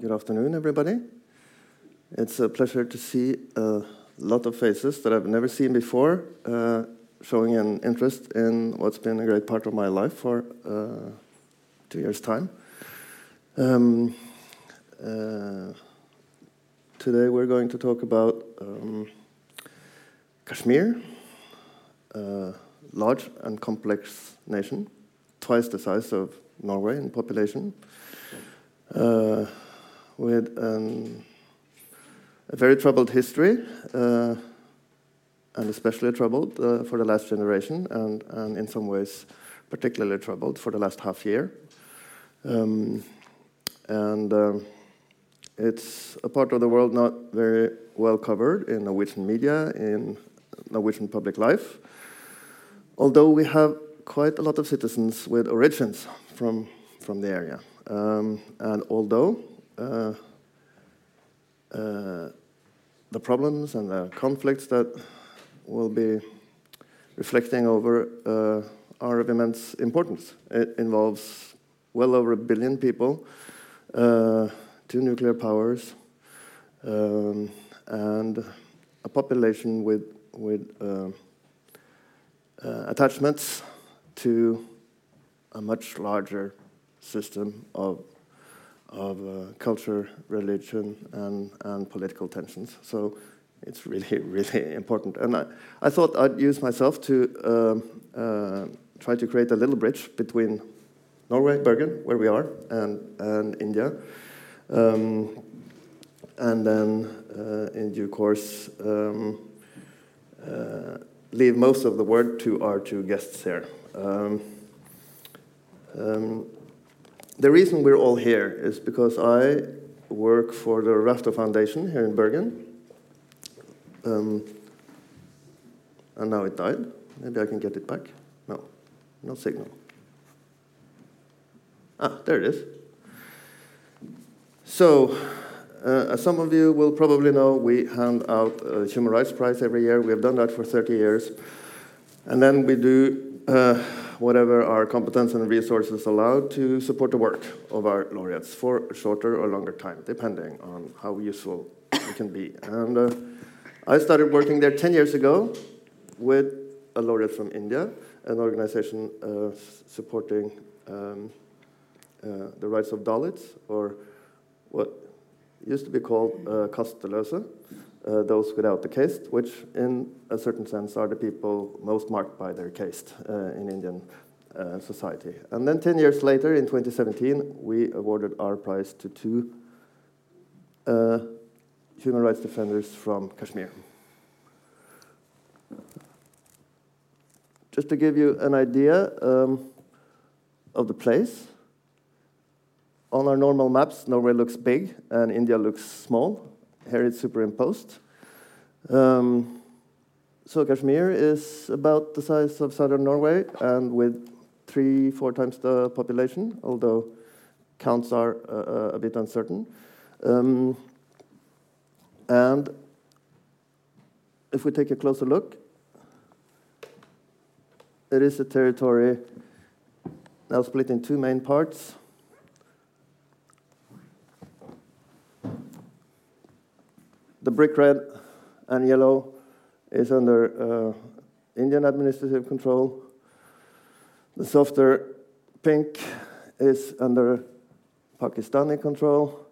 Good afternoon, everybody. It's a pleasure to see a lot of faces that I've never seen before, uh, showing an interest in what's been a great part of my life for uh, two years' time. Um, uh, today we're going to talk about um, Kashmir, a large and complex nation, twice the size of Norway in population. Uh, with um, a very troubled history, uh, and especially troubled uh, for the last generation, and, and in some ways particularly troubled for the last half year. Um, and um, it's a part of the world not very well covered in Norwegian media, in Norwegian public life, although we have quite a lot of citizens with origins from, from the area. Um, and although uh, uh, the problems and the conflicts that we'll be reflecting over are of immense importance. It involves well over a billion people, uh, two nuclear powers, um, and a population with, with uh, attachments to a much larger system of of uh, culture, religion, and, and political tensions. So it's really, really important. And I, I thought I'd use myself to um, uh, try to create a little bridge between Norway, Bergen, where we are, and, and India. Um, and then, uh, in due course, um, uh, leave most of the word to our two guests here. Um, um the reason we're all here is because I work for the Rafto Foundation here in Bergen. Um, and now it died. Maybe I can get it back. No, no signal. Ah, there it is. So, uh, as some of you will probably know, we hand out a Human Rights Prize every year. We have done that for 30 years. And then we do uh, whatever our competence and resources allow to support the work of our laureates for a shorter or longer time, depending on how useful it can be. And uh, I started working there 10 years ago with a laureate from India, an organization uh, supporting um, uh, the rights of Dalits, or what used to be called uh, uh, those without the caste, which in a certain sense are the people most marked by their caste uh, in Indian uh, society. And then 10 years later, in 2017, we awarded our prize to two uh, human rights defenders from Kashmir. Just to give you an idea um, of the place, on our normal maps, Norway looks big and India looks small here it's superimposed. Um, so Kashmir is about the size of southern Norway and with three, four times the population, although counts are uh, uh, a bit uncertain. Um, and if we take a closer look, it is a territory now split in two main parts. The brick red and yellow is under uh, Indian administrative control. The softer pink is under Pakistani control.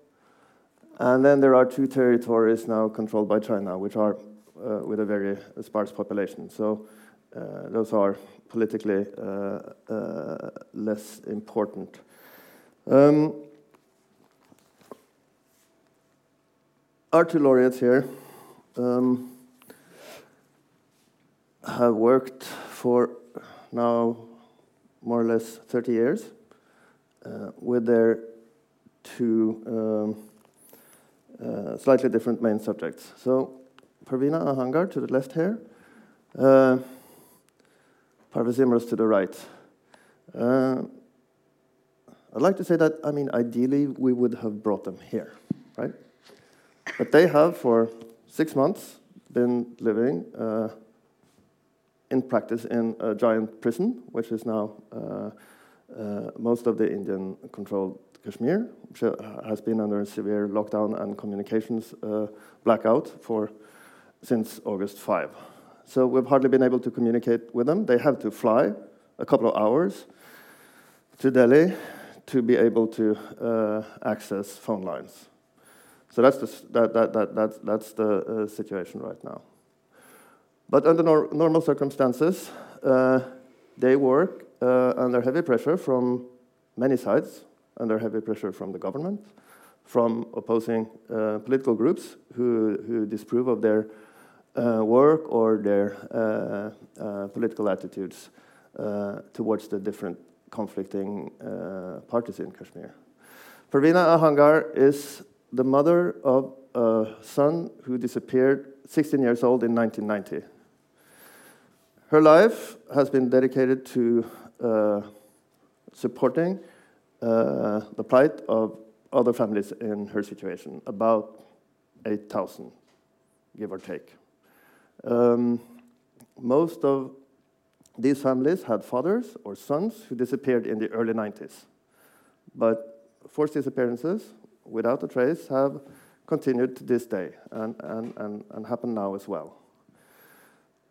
And then there are two territories now controlled by China, which are uh, with a very sparse population. So uh, those are politically uh, uh less important. Um, two laureates here um, have worked for now more or less 30 years uh, with their two um, uh, slightly different main subjects. So, Parvina Ahangar to the left here, uh, Parvez Imroz to the right. Uh, I'd like to say that, I mean, ideally we would have brought them here, right? But they have, for six months, been living uh, in practice in a giant prison, which is now uh, uh, most of the Indian controlled Kashmir, which uh, has been under severe lockdown and communications uh, blackout for since August 5. So we've hardly been able to communicate with them. They have to fly a couple of hours to Delhi to be able to uh, access phone lines. So that's the, that, that, that, that, that's the uh, situation right now. But under nor normal circumstances, uh, they work uh, under heavy pressure from many sides, under heavy pressure from the government, from opposing uh, political groups who, who disapprove of their uh, work or their uh, political attitudes towards the different conflicting parties in Kashmir. Parvina Ahangar is the mother of a son who disappeared 16 years old in 1990. Her life has been dedicated to uh, supporting uh, the plight of other families in her situation, about 8,000, give or take. Um, most of these families had fathers or sons who disappeared in the early 90s. But forced disappearances without a trace have continued to this day and, and, and, and happen now as well.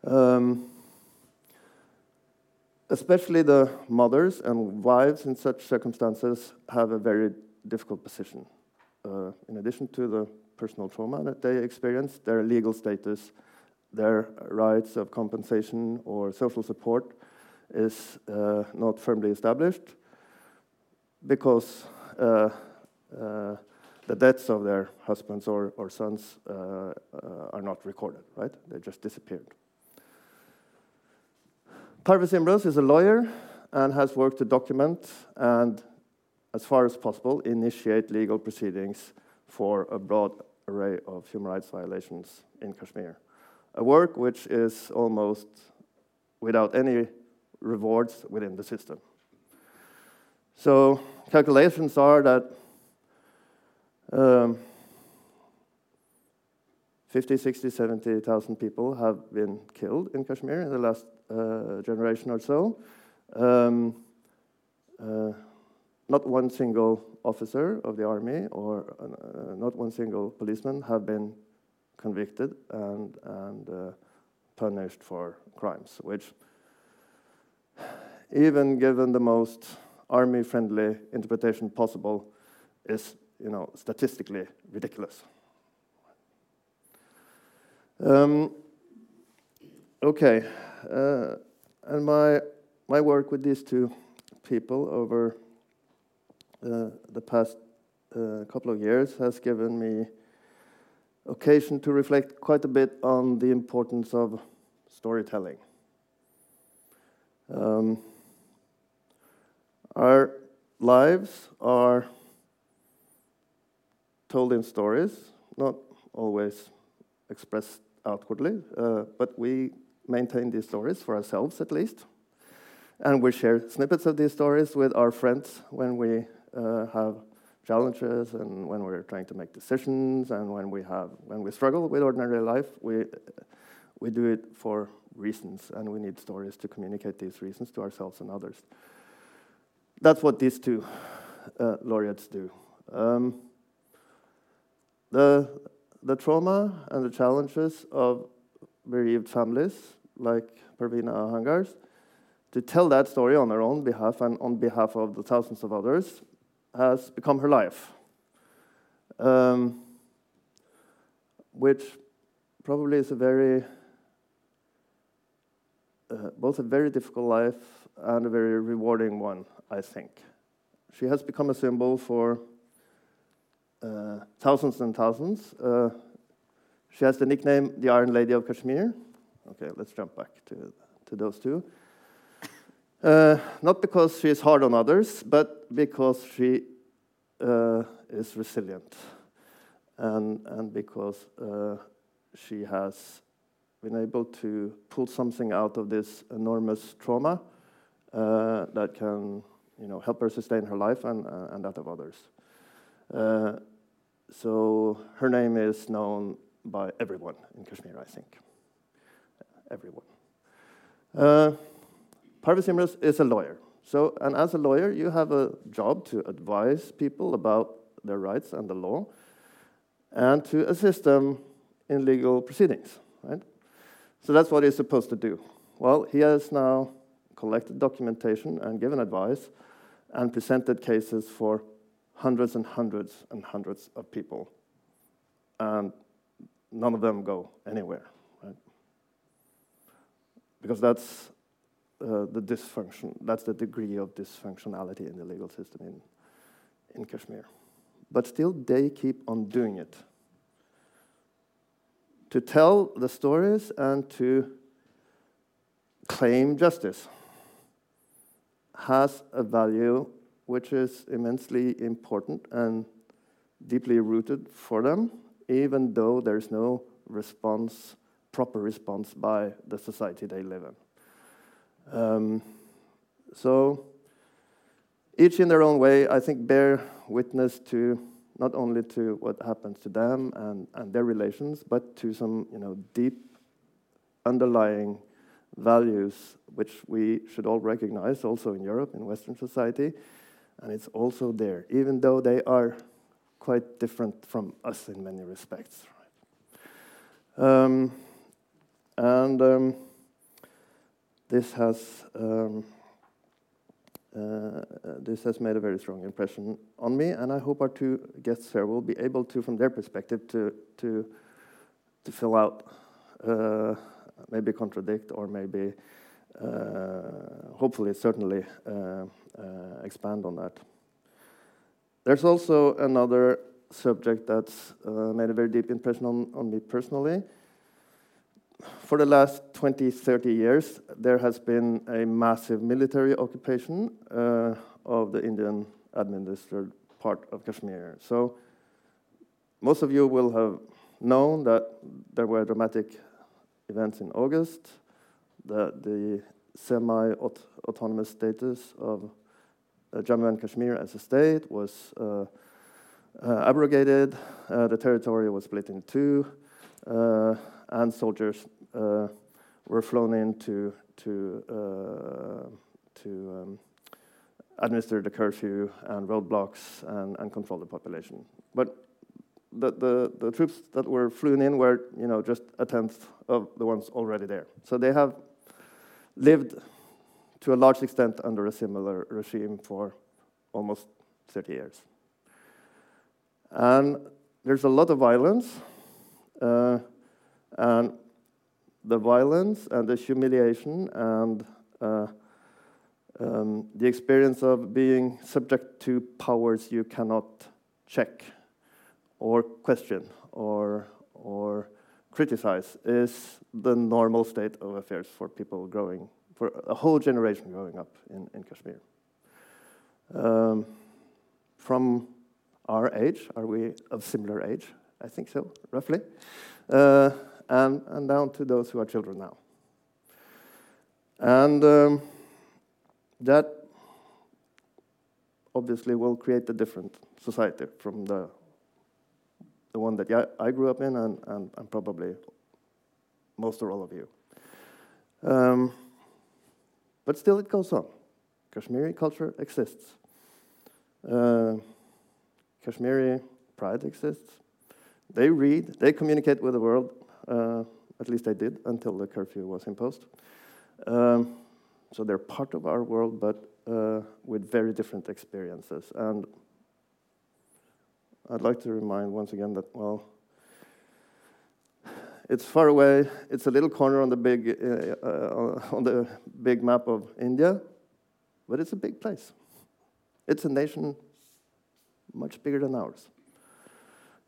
Um, especially the mothers and wives in such circumstances have a very difficult position. Uh, in addition to the personal trauma that they experience, their legal status their rights of compensation or social support is uh, not firmly established because uh, the deaths of their husbands or, or sons uh, uh, are not recorded, right? They just disappeared. Parvez Imroz is a lawyer and has worked to document and, as far as possible, initiate legal proceedings for a broad array of human rights violations in Kashmir a work which is almost without any rewards within the system. So calculations are that um, 50, 60, 70,000 people have been killed in Kashmir in the last uh, generation or so. Um, uh, not one single officer of the army or uh, not one single policeman have been convicted and, and uh, punished for crimes, which, even given the most army-friendly interpretation possible, is you know, statistically ridiculous. Um, okay, uh, and my, my work with these two people over uh, the past uh, couple of years has given me occasion to reflect quite a bit on the importance of storytelling. Um, our lives are told in stories, not always expressed outwardly, uh, but we maintain these stories for ourselves at least. And we share snippets of these stories with our friends when we uh, have challenges and when we're trying to make decisions and when we have when we struggle with ordinary life we we do it for reasons and we need stories to communicate these reasons to ourselves and others that's what these two uh, laureates do um, the the trauma and the challenges of bereaved families like Parvina Ahangar's to tell that story on her own behalf and on behalf of the thousands of others has become her life, um, which probably is a very, uh, both a very difficult life and a very rewarding one, I think. She has become a symbol for thousands and thousands. Uh, she has the nickname the Iron Lady of Kashmir. Okay, let's jump back to, to those two. Uh, not because she is hard on others, but because she uh, is resilient, and, and because uh, she has been able to pull something out of this enormous trauma uh, that can you know, help her sustain her life and, uh, and that of others. So her name is known by everyone in Kashmir, I think. Everyone. Uh, Parvez is a lawyer, So, and as a lawyer, you have a job to advise people about their rights and the law, and to assist them in legal proceedings, right? So that's what he's supposed to do. Well, he has now collected documentation and given advice and presented cases for hundreds and hundreds and hundreds of people. And none of them go anywhere, right? Because that's uh, the dysfunction, that's the degree of dysfunctionality in the legal system in, in Kashmir. But still, they keep on doing it. To tell the stories and to claim justice has a value which is immensely important and deeply rooted for them, even though there's no response, proper response by the society they live in. Um, so, each in their own way, I think, bear witness to not only to what happens to them and, and their relations, but to some you know, deep underlying values which we should all recognize also in Europe, in Western society, and it's also there, even though they are quite different from us in many respects. Right? Um, and um, this has um, uh, this has made a very strong impression on me, and I hope our two guests here will be able to, from their perspective, to to to fill out, uh, maybe contradict, or maybe, hopefully, certainly uh, uh, expand on that. There's also another subject that's uh, made a very deep impression on, on me personally. For the last 20, 30 years, there has been a massive military occupation uh, of the Indian administered part of Kashmir. So, most of you will have known that there were dramatic events in August, the semi autonomous status of uh, Jammu and Kashmir as a state was uh, uh, abrogated, the territory was split in two, and soldiers were flown in to, to, to um, administer the curfew and roadblocks and, and control the population. But the, the, the, troops that were flown in were you know, just a tenth of the ones already there. So they have lived to a large extent under a similar regime for almost 30 years. And there's a lot of violence, uh, and the violence and the humiliation and uh, um, the experience of being subject to powers you cannot check or question or, or criticize is the normal state of affairs for people growing for a whole generation growing up in, in Kashmir. Um, from our age, are we of similar age? I think so, roughly. Uh, and, and down to those who are children now. And um, that obviously will create a different society from the, the one that I grew up in and, and, and probably most or all of you. Um, but still, it goes on. Kashmiri culture exists. Uh, Kashmiri pride exists. They read, they communicate with the world. Uh, at least they did until the curfew was imposed. Um, so they're part of our world, but uh, with very different experiences. And I'd like to remind once again that, well, it's far away. It's a little corner on the big, uh, uh, on the big map of India, but it's a big place. It's a nation much bigger than ours.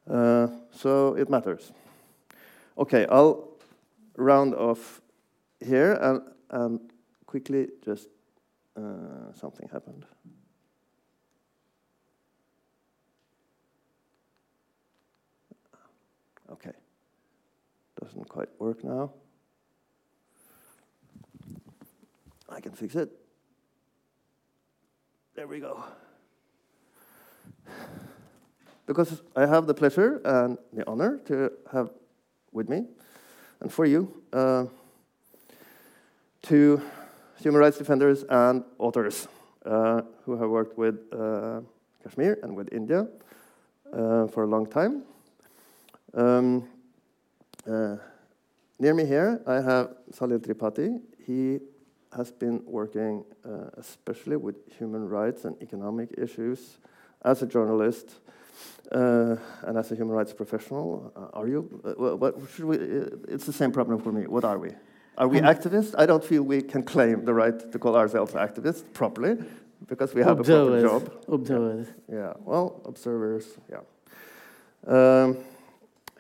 Uh, so it matters. Okay, I'll round off here and, and quickly just uh, something happened. Okay. Doesn't quite work now. I can fix it. There we go. Because I have the pleasure and the honor to have with me and for you uh, two human rights defenders and authors uh, who have worked with uh, Kashmir and with India uh, for a long time. Um, uh, near me here, I have Salil Tripathi. He has been working uh, especially with human rights and economic issues as a journalist uh, and as a human rights professional. Uh, are you? Uh, what should we? it's the same problem for me. What are we? Are we um, activists? I don't feel we can claim the right to call ourselves activists properly because we have observers. a proper job. Observers. Yeah, yeah. well, observers, yeah. Um,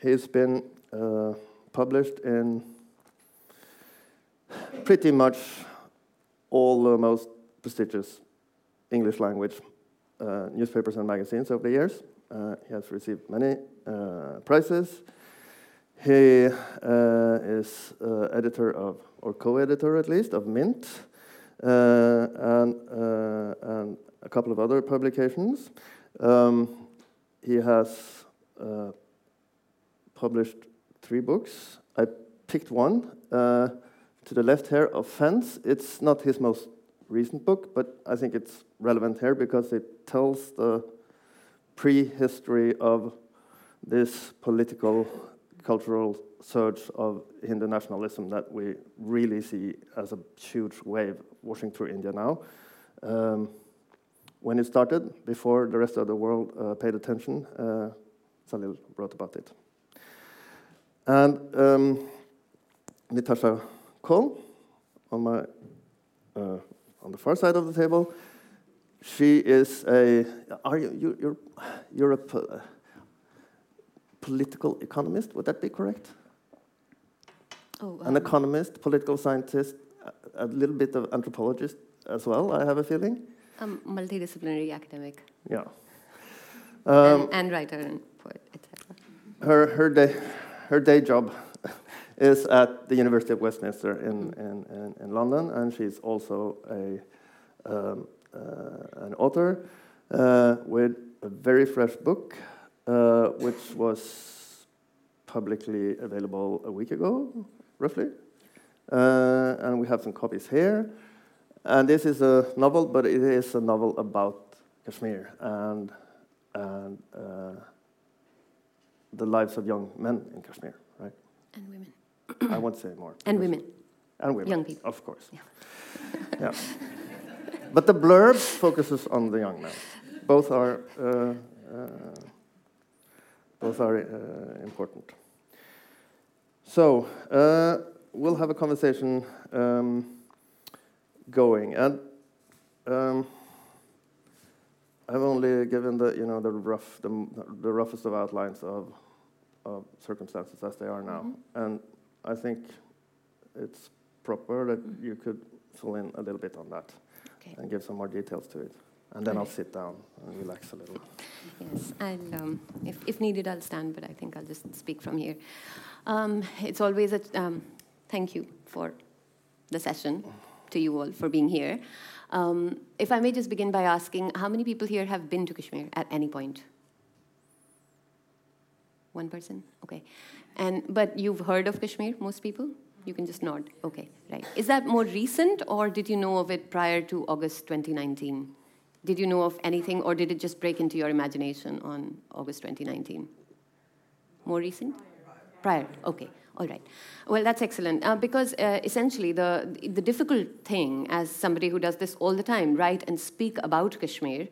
he's been uh, published in pretty much all the most prestigious English language uh, newspapers and magazines over the years. Uh, he has received many uh, prizes. He uh, is uh, editor of, or co-editor at least, of Mint, and, and a couple of other publications. Um, he has published three books. I picked one to the left here Offence. It's not his most recent book, but I think it's relevant here because it tells the prehistory of this political, cultural surge of Hindu nationalism that we really see as a huge wave washing through India now. Um, when it started, before the rest of the world uh, paid attention, uh, Salil wrote about it. And um, Nitasha Kaul, on my uh, on the far side of the table, she is a. Are you? you you're you're a po political economist. Would that be correct? Oh, um, An economist, political scientist, a, a little bit of anthropologist as well. I have a feeling. Um, multidisciplinary academic. Yeah. Um, and, and, writer and poet, etc. Her her day her day job is at the University of Westminster in, in, in, in London, and she's also a, um, uh, an author uh, with a very fresh book, uh, which was publicly available a week ago, roughly. Uh, and we have some copies here. And this is a novel, but it is a novel about Kashmir and, and uh, the lives of young men in Kashmir, right? And women. I won't say more. And women. And women. Young people. Of course. Yeah. yeah. But the blurb focuses on the young men. Both are, uh, uh, both are uh, important. So, uh, we'll have a conversation um, going. And um, I've only given the, you know, the, rough, the, the roughest of outlines of, circumstances as they are now. Mm -hmm. And I think it's proper that you could fill in a little bit on that okay. and give some more details to it. And then I'll sit down and relax a little. Yes, and um, if, if needed, I'll stand, but I think I'll just speak from here. Um, it's always a um, thank you for the session, to you all for being here. Um, if I may just begin by asking, how many people here have been to Kashmir at any point? One person? Okay. And, but you've heard of Kashmir, most people? You can just nod. Okay, right. Is that more recent, or did you know of it prior to August 2019? Did you know of anything, or did it just break into your imagination on August 2019? More recent? Prior. Okay. All right. Well, that's excellent uh, because uh, essentially the the difficult thing, as somebody who does this all the time, write and speak about Kashmir,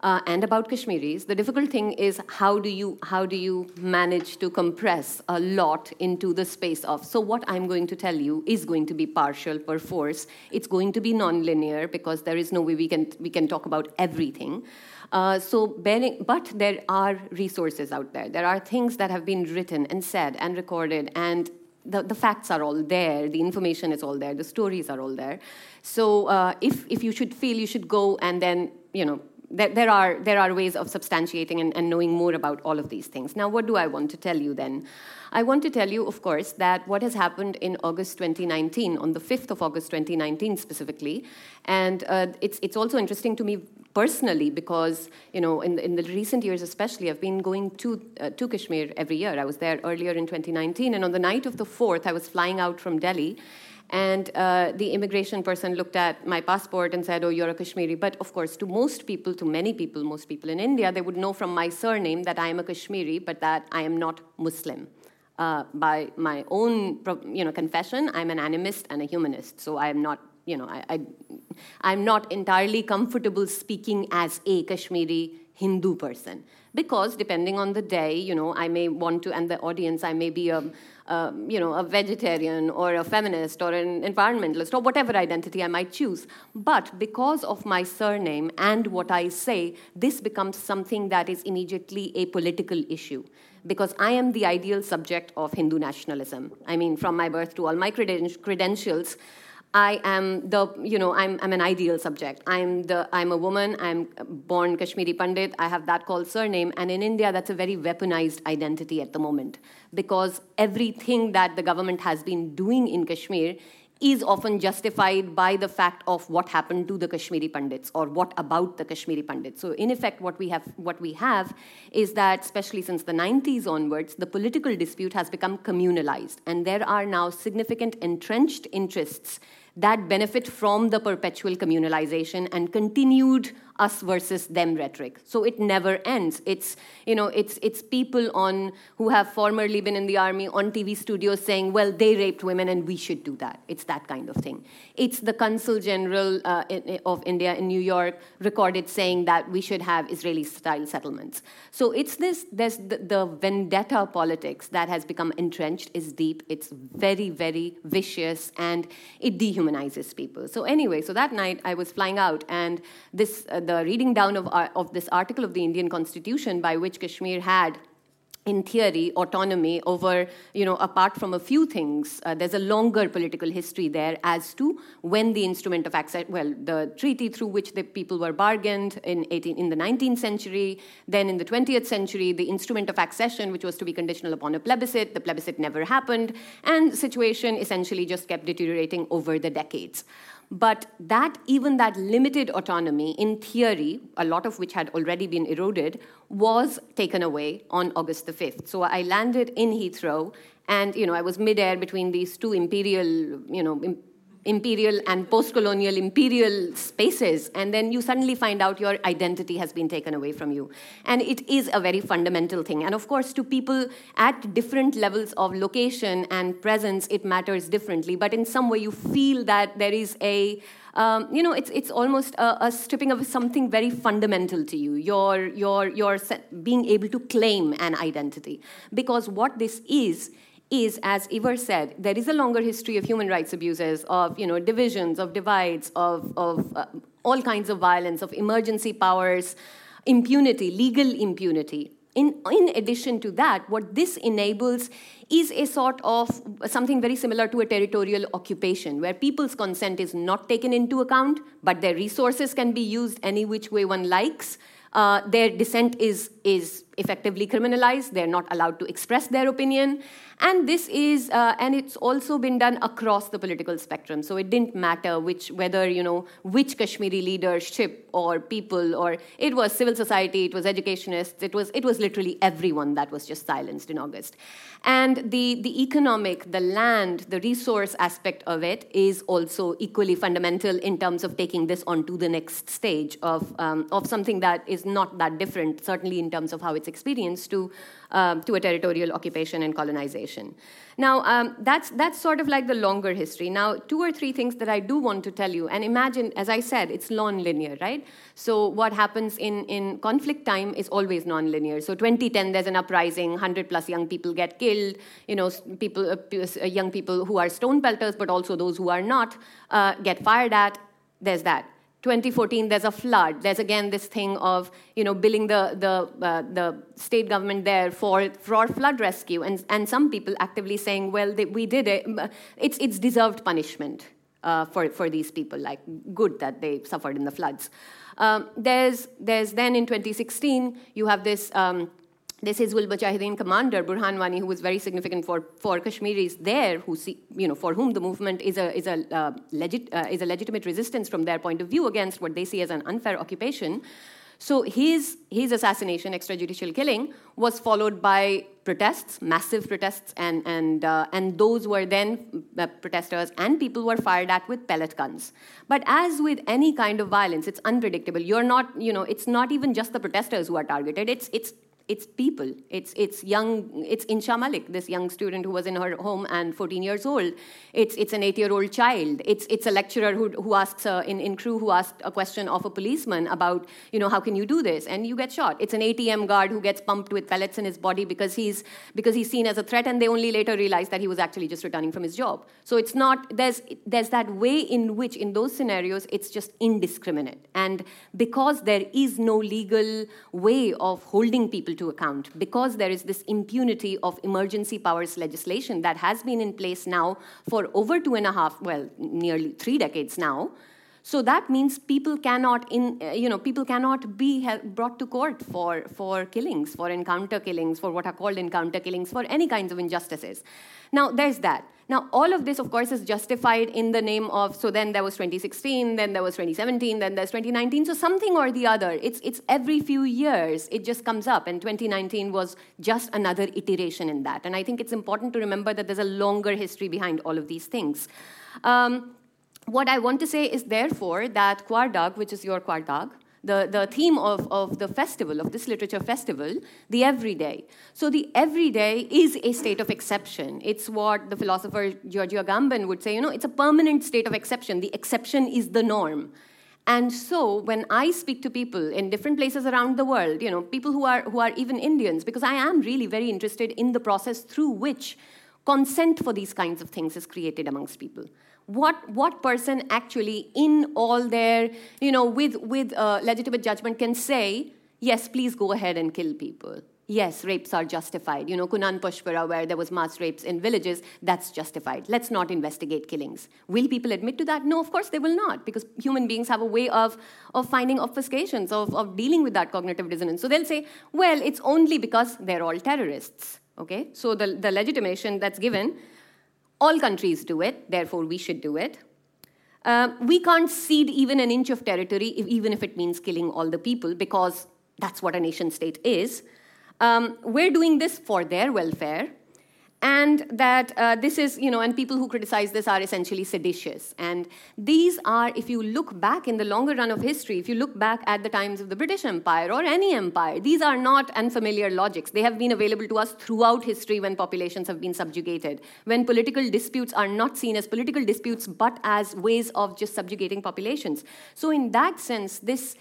uh, and about Kashmiris. The difficult thing is how do you how do you manage to compress a lot into the space of. So what I'm going to tell you is going to be partial perforce. It's going to be non-linear because there is no way we can we can talk about everything. Uh, so, bearing, but there are resources out there. There are things that have been written and said and recorded and the, the facts are all there, the information is all there, the stories are all there. So uh, if, if you should feel you should go and then, you know, there, there, are, there are ways of substantiating and, and knowing more about all of these things. Now, what do I want to tell you then? I want to tell you, of course, that what has happened in August 2019, on the 5th of August 2019 specifically, and uh, it's, it's also interesting to me personally because, you know, in, in the recent years especially, I've been going to, uh, to Kashmir every year. I was there earlier in 2019, and on the night of the 4th, I was flying out from Delhi, And uh, the immigration person looked at my passport and said, Oh, you're a Kashmiri. But of course, to most people, to many people, most people in India, they would know from my surname that I am a Kashmiri, but that I am not Muslim. Uh, by my own you know, confession, I'm an animist and a humanist. So I am not, you know, I, I, am not entirely comfortable speaking as a Kashmiri Hindu person. Because depending on the day, you know, I may want to, and the audience, I may be a, um, you know, a vegetarian or a feminist or an environmentalist or whatever identity I might choose. But because of my surname and what I say, this becomes something that is immediately a political issue because I am the ideal subject of Hindu nationalism. I mean, from my birth to all my creden- credentials, I am the, you know, I'm, I'm an ideal subject. I'm, the, I'm a woman, I'm born Kashmiri Pandit, I have that called surname, and in India, that's a very weaponized identity at the moment. Because everything that the government has been doing in Kashmir is often justified by the fact of what happened to the Kashmiri Pandits or what about the Kashmiri Pandits. So, in effect, what we have, what we have is that, especially since the 90s onwards, the political dispute has become communalized, and there are now significant entrenched interests that benefit from the perpetual communalization and continued us versus them rhetoric. So it never ends. It's you know it's it's people on who have formerly been in the army on TV studios saying, well, they raped women and we should do that. It's that kind of thing. It's the consul general uh, of India in New York recorded saying that we should have Israeli-style settlements. So it's this there's the, the vendetta politics that has become entrenched is deep. It's very very vicious and it dehumanizes people. So anyway, so that night I was flying out and this. Uh, the reading down of, uh, of this article of the Indian Constitution by which Kashmir had in theory, autonomy over, you know, apart from a few things, uh, there's a longer political history there as to when the instrument of access, well, the treaty through which the people were bargained in, 18, in the 19th century, then in the 20th century, the instrument of accession, which was to be conditional upon a plebiscite, the plebiscite never happened, and situation essentially just kept deteriorating over the decades. But that, even that limited autonomy, in theory, a lot of which had already been eroded, was taken away on August the 5th. So I landed in Heathrow, and you know, I was midair between these two imperial, you know, imperial and post colonial imperial spaces, and then you suddenly find out your identity has been taken away from you. And it is a very fundamental thing. And of course, to people at different levels of location and presence, it matters differently. But in some way, you feel that there is a um, you know, it's, it's almost a, a, stripping of something very fundamental to you, your, your, your being able to claim an identity. Because what this is, is, as Ivar said, there is a longer history of human rights abuses, of you know, divisions, of divides, of, of uh, all kinds of violence, of emergency powers, impunity, legal impunity. In, in addition to that, what this enables is a sort of something very similar to a territorial occupation, where people's consent is not taken into account, but their resources can be used any which way one likes. Uh, their dissent is, is effectively criminalized. They're not allowed to express their opinion. And this is, uh, and it's also been done across the political spectrum. So it didn't matter which, whether, you know, which Kashmiri leadership or people, or it was civil society, it was educationists, it was, it was literally everyone that was just silenced in August. And the, the economic, the land, the resource aspect of it is also equally fundamental in terms of taking this on to the next stage of, um, of something that is not that different, certainly in terms of how it's experienced to um, to a territorial occupation and colonization. Now, um, that's, that's sort of like the longer history. Now, two or three things that I do want to tell you, and imagine, as I said, it's non-linear, right? So what happens in, in conflict time is always non-linear. So 2010, there's an uprising, 100 plus young people get killed, you know, people, uh, uh, young people who are stone pelters, but also those who are not, uh, get fired at, there's that. 2014 there's a flood. There's again this thing of you know billing the the uh, the state government there for for flood rescue. And and some people actively saying well they, we did it it's it's deserved punishment uh, for for these people like good that they suffered in the floods. Um, there's there's then in 2016 you have this um, this Hizbul Mujahideen commander, Burhan Wani, who was very significant for, for Kashmiris there, who see, you know, for whom the movement is a, is, a, uh, legit, uh, is a legitimate resistance from their point of view against what they see as an unfair occupation, So his, his assassination, extrajudicial killing, was followed by protests, massive protests, and, and, uh, and those were then uh, protesters and people were fired at with pellet guns. But as with any kind of violence, it's unpredictable. You're not, you know, it's not even just the protesters who are targeted, it's, it's it's people. It's, it's young, it's Insha Malik, this young student who was in her home and 14 years old. It's, it's an eight-year-old child. It's, it's a lecturer who, who asks, uh, in, in Khrew who asked a question of a policeman about, you know, how can you do this? And you get shot. It's an ATM guard who gets pumped with pellets in his body because he's, because he's seen as a threat and they only later realize that he was actually just returning from his job. So it's not, there's, there's that way in which, in those scenarios, it's just indiscriminate. And because there is no legal way of holding people to account because there is this impunity of emergency powers legislation that has been in place now for over two and a half, well, nearly three decades now. So that means people cannot, in, uh, you know, people cannot be brought to court for, for killings, for encounter killings, for what are called encounter killings, for any kinds of injustices. Now, there's that. Now, all of this, of course, is justified in the name of, so then there was 2016, then there was 2017, then there's 2019, so something or the other. It's, it's every few years, it just comes up, and 2019 was just another iteration in that. And I think it's important to remember that there's a longer history behind all of these things. Um, what I want to say is, therefore, that Kvardag, which is your Kvardag, the, the theme of, of the festival, of this literature festival, the everyday. So the everyday is a state of exception. It's what the philosopher Giorgio Agamben would say, you know, it's a permanent state of exception. The exception is the norm. And so when I speak to people in different places around the world, you know, people who are, who are even Indians, because I am really very interested in the process through which consent for these kinds of things is created amongst people what what person actually in all their you know with with uh, legitimate judgment can say yes please go ahead and kill people. Yes rapes are justified. You know Kunan Poshpora where there was mass rapes in villages that's justified. Let's not investigate killings. Will people admit to that? No of course they will not because human beings have a way of of finding obfuscations of, of dealing with that cognitive dissonance. So they'll say well it's only because they're all terrorists. Okay? So the, the legitimation that's given all countries do it, therefore we should do it. Uh, we can't cede even an inch of territory, if, even if it means killing all the people, because that's what a nation state is. Um, we're doing this for their welfare, and that uh, this is, you know, and people who criticize this are essentially seditious. And these are, if you look back in the longer run of history, if you look back at the times of the British Empire or any empire, these are not unfamiliar logics. They have been available to us throughout history when populations have been subjugated, when political disputes are not seen as political disputes but as ways of just subjugating populations. So, in that sense, this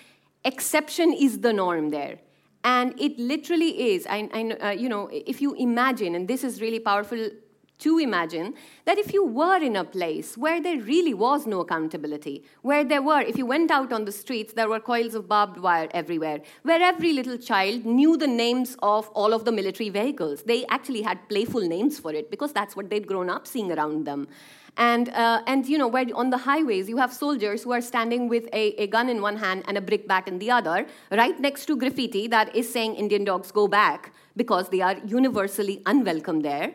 exception is the norm there. And it literally is, I, I, uh, you know, if you imagine, and this is really powerful to imagine, that if you were in a place where there really was no accountability, where there were, if you went out on the streets, there were coils of barbed wire everywhere, where every little child knew the names of all of the military vehicles. They actually had playful names for it because that's what they'd grown up seeing around them. And, uh, and you know, where on the highways you have soldiers who are standing with a, a gun in one hand and a brickbat in the other, right next to graffiti that is saying Indian dogs go back because they are universally unwelcome there.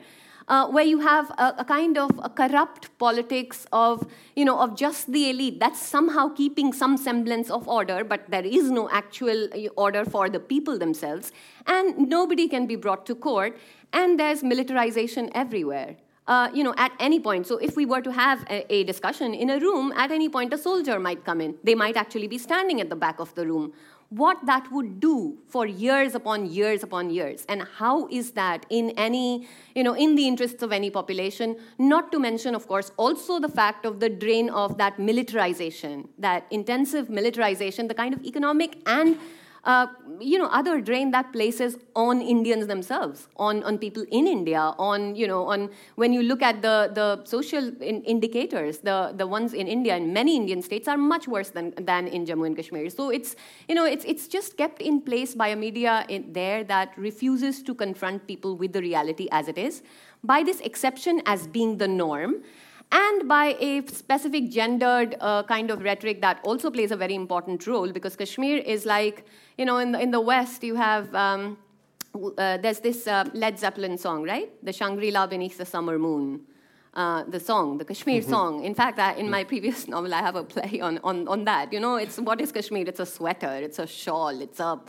Uh, where you have a, a, kind of a corrupt politics of, you know, of just the elite that's somehow keeping some semblance of order, but there is no actual uh, order for the people themselves, and nobody can be brought to court, and there's militarization everywhere uh, you know, at any point. So if we were to have a, a, discussion in a room, at any point a soldier might come in. They might actually be standing at the back of the room. What that would do for years upon years upon years, and how is that in any, you know, in the interests of any population? Not to mention, of course, also the fact of the drain of that militarization, that intensive militarization, the kind of economic and uh, you know, other drain that places on Indians themselves, on, on people in India, on, you know, on when you look at the, the social in indicators, the, the ones in India and many Indian states are much worse than, than in Jammu and Kashmir. So it's, you know, it's, it's just kept in place by a media in there that refuses to confront people with the reality as it is, by this exception as being the norm and by a specific gendered uh, kind of rhetoric that also plays a very important role because Kashmir is like, you know, in the, in the West, you have, um, uh, there's this uh, Led Zeppelin song, right? The Shangri La beneath the summer moon. Uh, the song, the Kashmir mm-hmm. song. In fact, I, in my previous novel, I have a play on, on, on that. You know, it's what is Kashmir? It's a sweater, it's a shawl, it's a,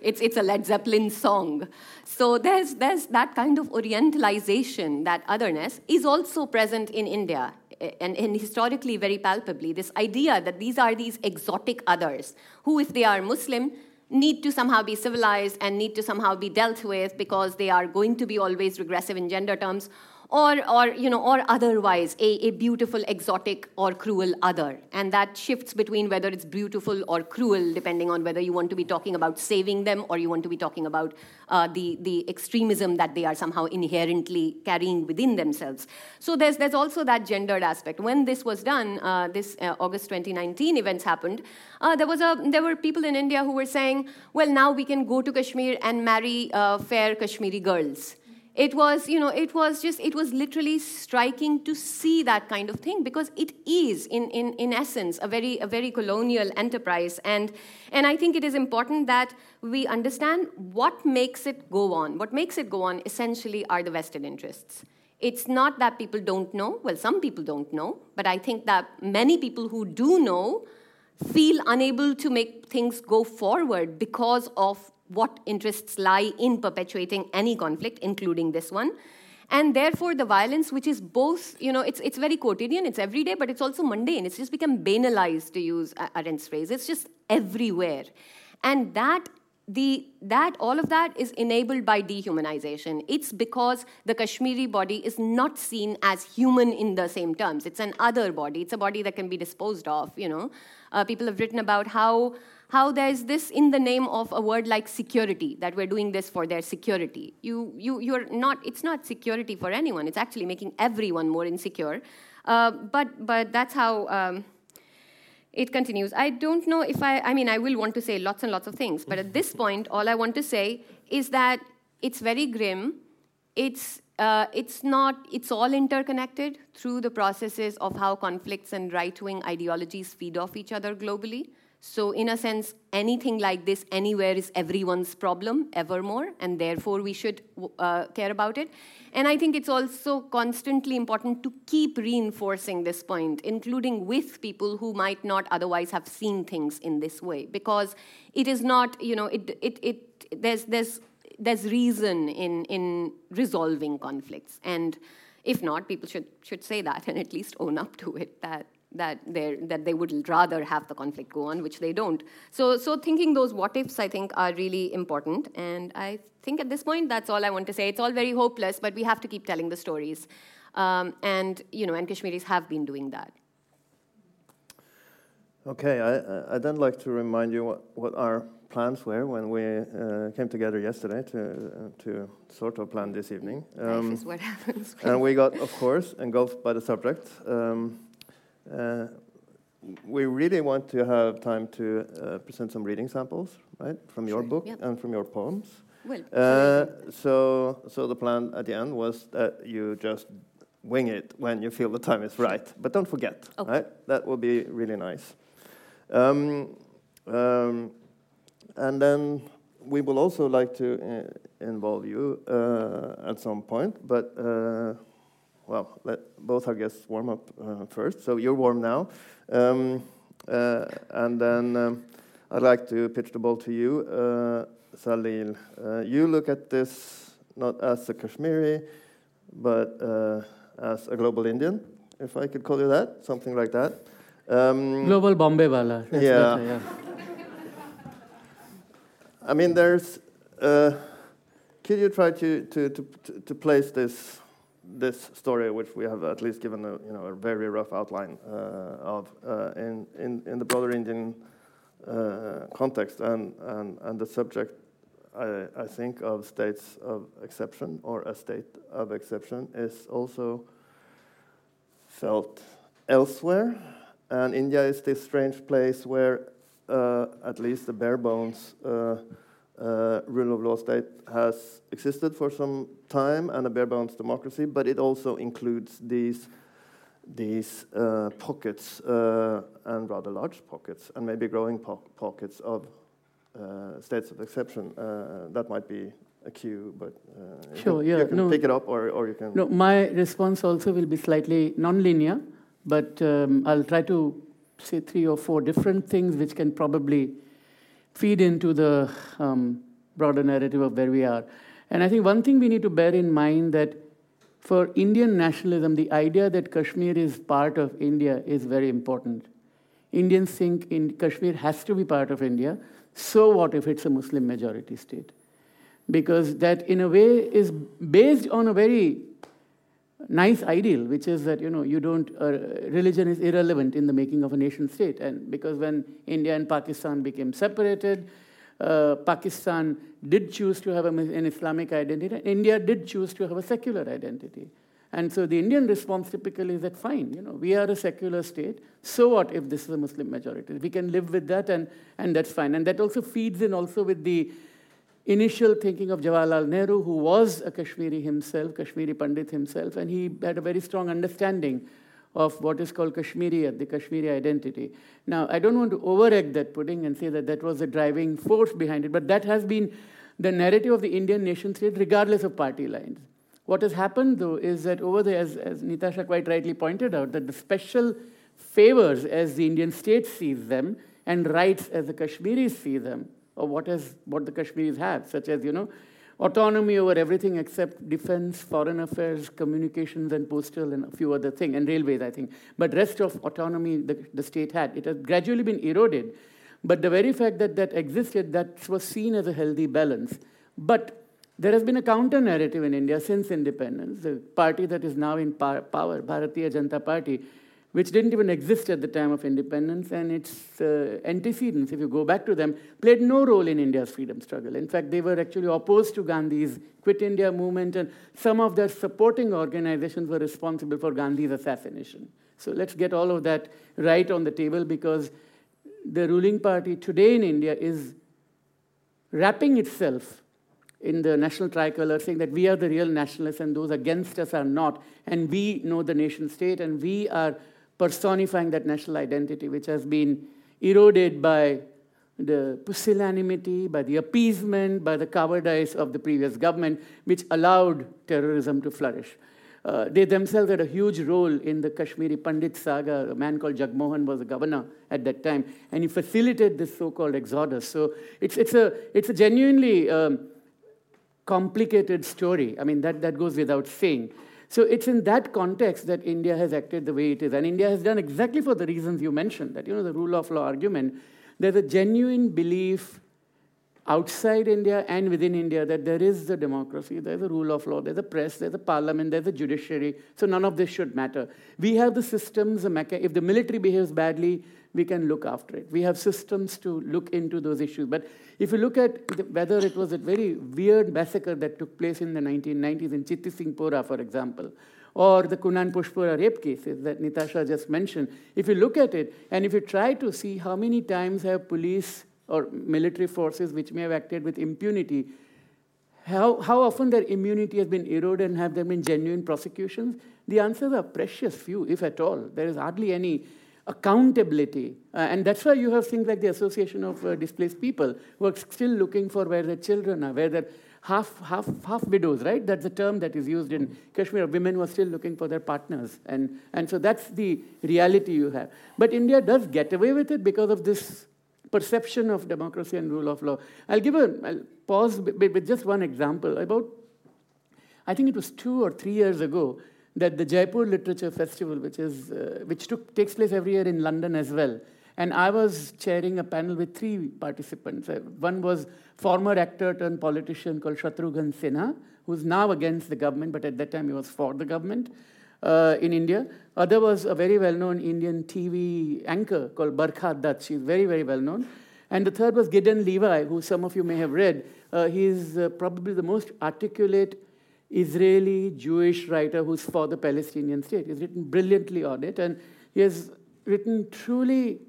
it's, it's a Led Zeppelin song. So there's, there's that kind of orientalization, that otherness, is also present in India. And, and historically, very palpably, this idea that these are these exotic others who, if they are Muslim, need to somehow be civilized and need to somehow be dealt with because they are going to be always regressive in gender terms or, or, you know, or otherwise a, a beautiful, exotic, or cruel other. And that shifts between whether it's beautiful or cruel, depending on whether you want to be talking about saving them or you want to be talking about uh, the, the extremism that they are somehow inherently carrying within themselves. So there's, there's also that gendered aspect. When this was done, uh, this uh, August 2019 events happened, uh, there, was a, there were people in India who were saying, well, now we can go to Kashmir and marry uh, fair Kashmiri girls it was you know it was just it was literally striking to see that kind of thing because it is in, in, in essence a very a very colonial enterprise. And and i think it is important that we understand what makes it go on. What makes it go on essentially are the vested interests. It's not that people don't know. Well some people don't know but i think that many people who do know feel unable to make things go forward because of what interests lie in perpetuating any conflict, including this one. And therefore, the violence, which is both, you know, it's, it's very quotidian, it's everyday, but it's also mundane. It's just become banalized, to use Arendt's phrase. It's just everywhere. And that the, that all of that is enabled by dehumanization. It's because the Kashmiri body is not seen as human in the same terms. It's an other body. It's a body that can be disposed of. You know, uh, people have written about how how there's this in the name of a word like security that we're doing this for their security. You, you, you're not it's not security for anyone. It's actually making everyone more insecure. Uh, but, but that's how um, it continues. I don't know if i i mean i will want to say lots and lots of things but at this point all i want to say is that it's very grim. It's uh, it's not it's all interconnected through the processes of how conflicts and right-wing ideologies feed off each other globally so, in a sense, anything like this anywhere is everyone's problem, evermore, and therefore we should uh, care about it. And I think it's also constantly important to keep reinforcing this point, including with people who might not otherwise have seen things in this way, because it is not, you know, it, it, it, there's, there's, there's reason in, in resolving conflicts. And if not, people should, should say that and at least own up to it that that, they that they would rather have the conflict go on, which they don't. So, so thinking those what ifs, I think, are really important. And I think at this point, that's all I want to say. It's all very hopeless, but we have to keep telling the stories. Um, and, you know, and Kashmiris have been doing that. Okay, I, I'd then like to remind you what, what our plans were when we uh, came together yesterday to, uh, to sort of plan this evening. Um, Life is what happens. and we got, of course, engulfed by the subject. Um, we really want to have time to uh, present some reading samples, right, from your book yep. and from your poems. Well, uh, so, so the plan at the end was that you just wing it when you feel the time is right, but don't forget, okay. right? That would be really nice. Um, um, and then we will also like to uh, involve you uh, at some point, but uh, well, let both our guests warm up uh, first. So you're warm now. Um, uh, and then um, I'd like to pitch the ball to you, uh, Salil. Uh, you look at this not as a Kashmiri, but uh, as a global Indian, if I could call you that, something like that. Um, global Bombay wala. Yeah. yeah. I mean, there's. Uh, could you try to, to, to, to place this this story, which we have at least given a, you know, a very rough outline uh, of uh, in, in, in, the broader Indian uh, context and, and, and the subject, I, I, think, of states of exception or a state of exception is also felt elsewhere. And India is this strange place where, uh, at least the bare bones, uh, rule of law state has existed for some time and a bare bones democracy, but it also includes these these uh, pockets uh, and rather large pockets and maybe growing po pockets of uh, states of exception uh, that might be a cue, but uh, sure, you yeah, you can no, pick it up or, or you can. No, my response also will be slightly non-linear, but um, I'll try to say three or four different things which can probably feed into the um, broader narrative of where we are. And I think one thing we need to bear in mind that for Indian nationalism, the idea that Kashmir is part of India is very important. Indians think in Kashmir has to be part of India. So what if it's a Muslim majority state? Because that, in a way, is based on a very nice ideal, which is that you know you don't uh, religion is irrelevant in the making of a nation state, and because when India and Pakistan became separated, uh, Pakistan did choose to have an Islamic identity, India did choose to have a secular identity. And so the Indian response typically is that fine, you know, we are a secular state. So what if this is a Muslim majority? We can live with that, and, and that's fine. And that also feeds in also with the initial thinking of Jawaharlal Nehru, who was a Kashmiri himself, Kashmiri Pandit himself, and he had a very strong understanding of what is called Kashmiriyat, the Kashmiri identity. Now, I don't want to overegg that pudding and say that that was the driving force behind it, but that has been the narrative of the Indian nation state, regardless of party lines. What has happened, though, is that over there, as, as Nitasha quite rightly pointed out, that the special favors as the Indian state sees them and rights as the Kashmiris see them, or what, is, what the Kashmiris have, such as, you know, autonomy over everything except defense, foreign affairs, communications, and postal, and a few other things, and railways, I think. But rest of autonomy the, the state had. It has gradually been eroded. But the very fact that that existed, that was seen as a healthy balance. But there has been a counter narrative in India since independence. The party that is now in power, Bharatiya Janata Party, which didn't even exist at the time of independence, and its uh, antecedents, if you go back to them, played no role in India's freedom struggle. In fact, they were actually opposed to Gandhi's Quit India movement, and some of their supporting organizations were responsible for Gandhi's assassination. So let's get all of that right on the table because the ruling party today in India is wrapping itself in the national tricolor, saying that we are the real nationalists and those against us are not, and we know the nation state, and we are personifying that national identity, which has been eroded by the pusillanimity, by the appeasement, by the cowardice of the previous government, which allowed terrorism to flourish. Uh, they themselves had a huge role in the Kashmiri Pandit saga. A man called Jagmohan was the governor at that time, and he facilitated this so-called exodus. So it's, it's, a, it's a genuinely um, complicated story. I mean, that, that goes without saying. So it's in that context that India has acted the way it is. And India has done exactly for the reasons you mentioned, that, you know, the rule of law argument. There's a genuine belief outside India and within India that there is a democracy, there's a rule of law, there's a press, there's a parliament, there's a judiciary. So none of this should matter. We have the systems, if the military behaves badly, we can look after it. We have systems to look into those issues. But if you look at the, whether it was a very weird massacre that took place in the 1990s in Chitti Singhpora, for example, or the Kunan Poshpora rape cases that Nitasha just mentioned, if you look at it and if you try to see how many times have police or military forces which may have acted with impunity, how, how often their immunity has been eroded and have there been genuine prosecutions? The answers are precious few, if at all. There is hardly any accountability. Uh, and that's why you have things like the Association of uh, Displaced People who are still looking for where their children are, where their half, half, half widows, right? That's the term that is used in Kashmir. Women who are still looking for their partners. And, and so that's the reality you have. But India does get away with it because of this perception of democracy and rule of law. I'll give a I'll pause with just one example. About, I think it was two or three years ago, that the Jaipur Literature Festival, which, is, uh, which took, takes place every year in London as well, and I was chairing a panel with three participants. Uh, one was former actor turned politician called Shatrughan Sinha, who's now against the government, but at that time he was for the government uh, in India. Other was a very well-known Indian TV anchor called Barkha Dutt. She's very, very well-known. And the third was Gideon Levy, who some of you may have read. Uh, he's uh, probably the most articulate Israeli Jewish writer who's for the Palestinian state. He's written brilliantly on it, and he has written truly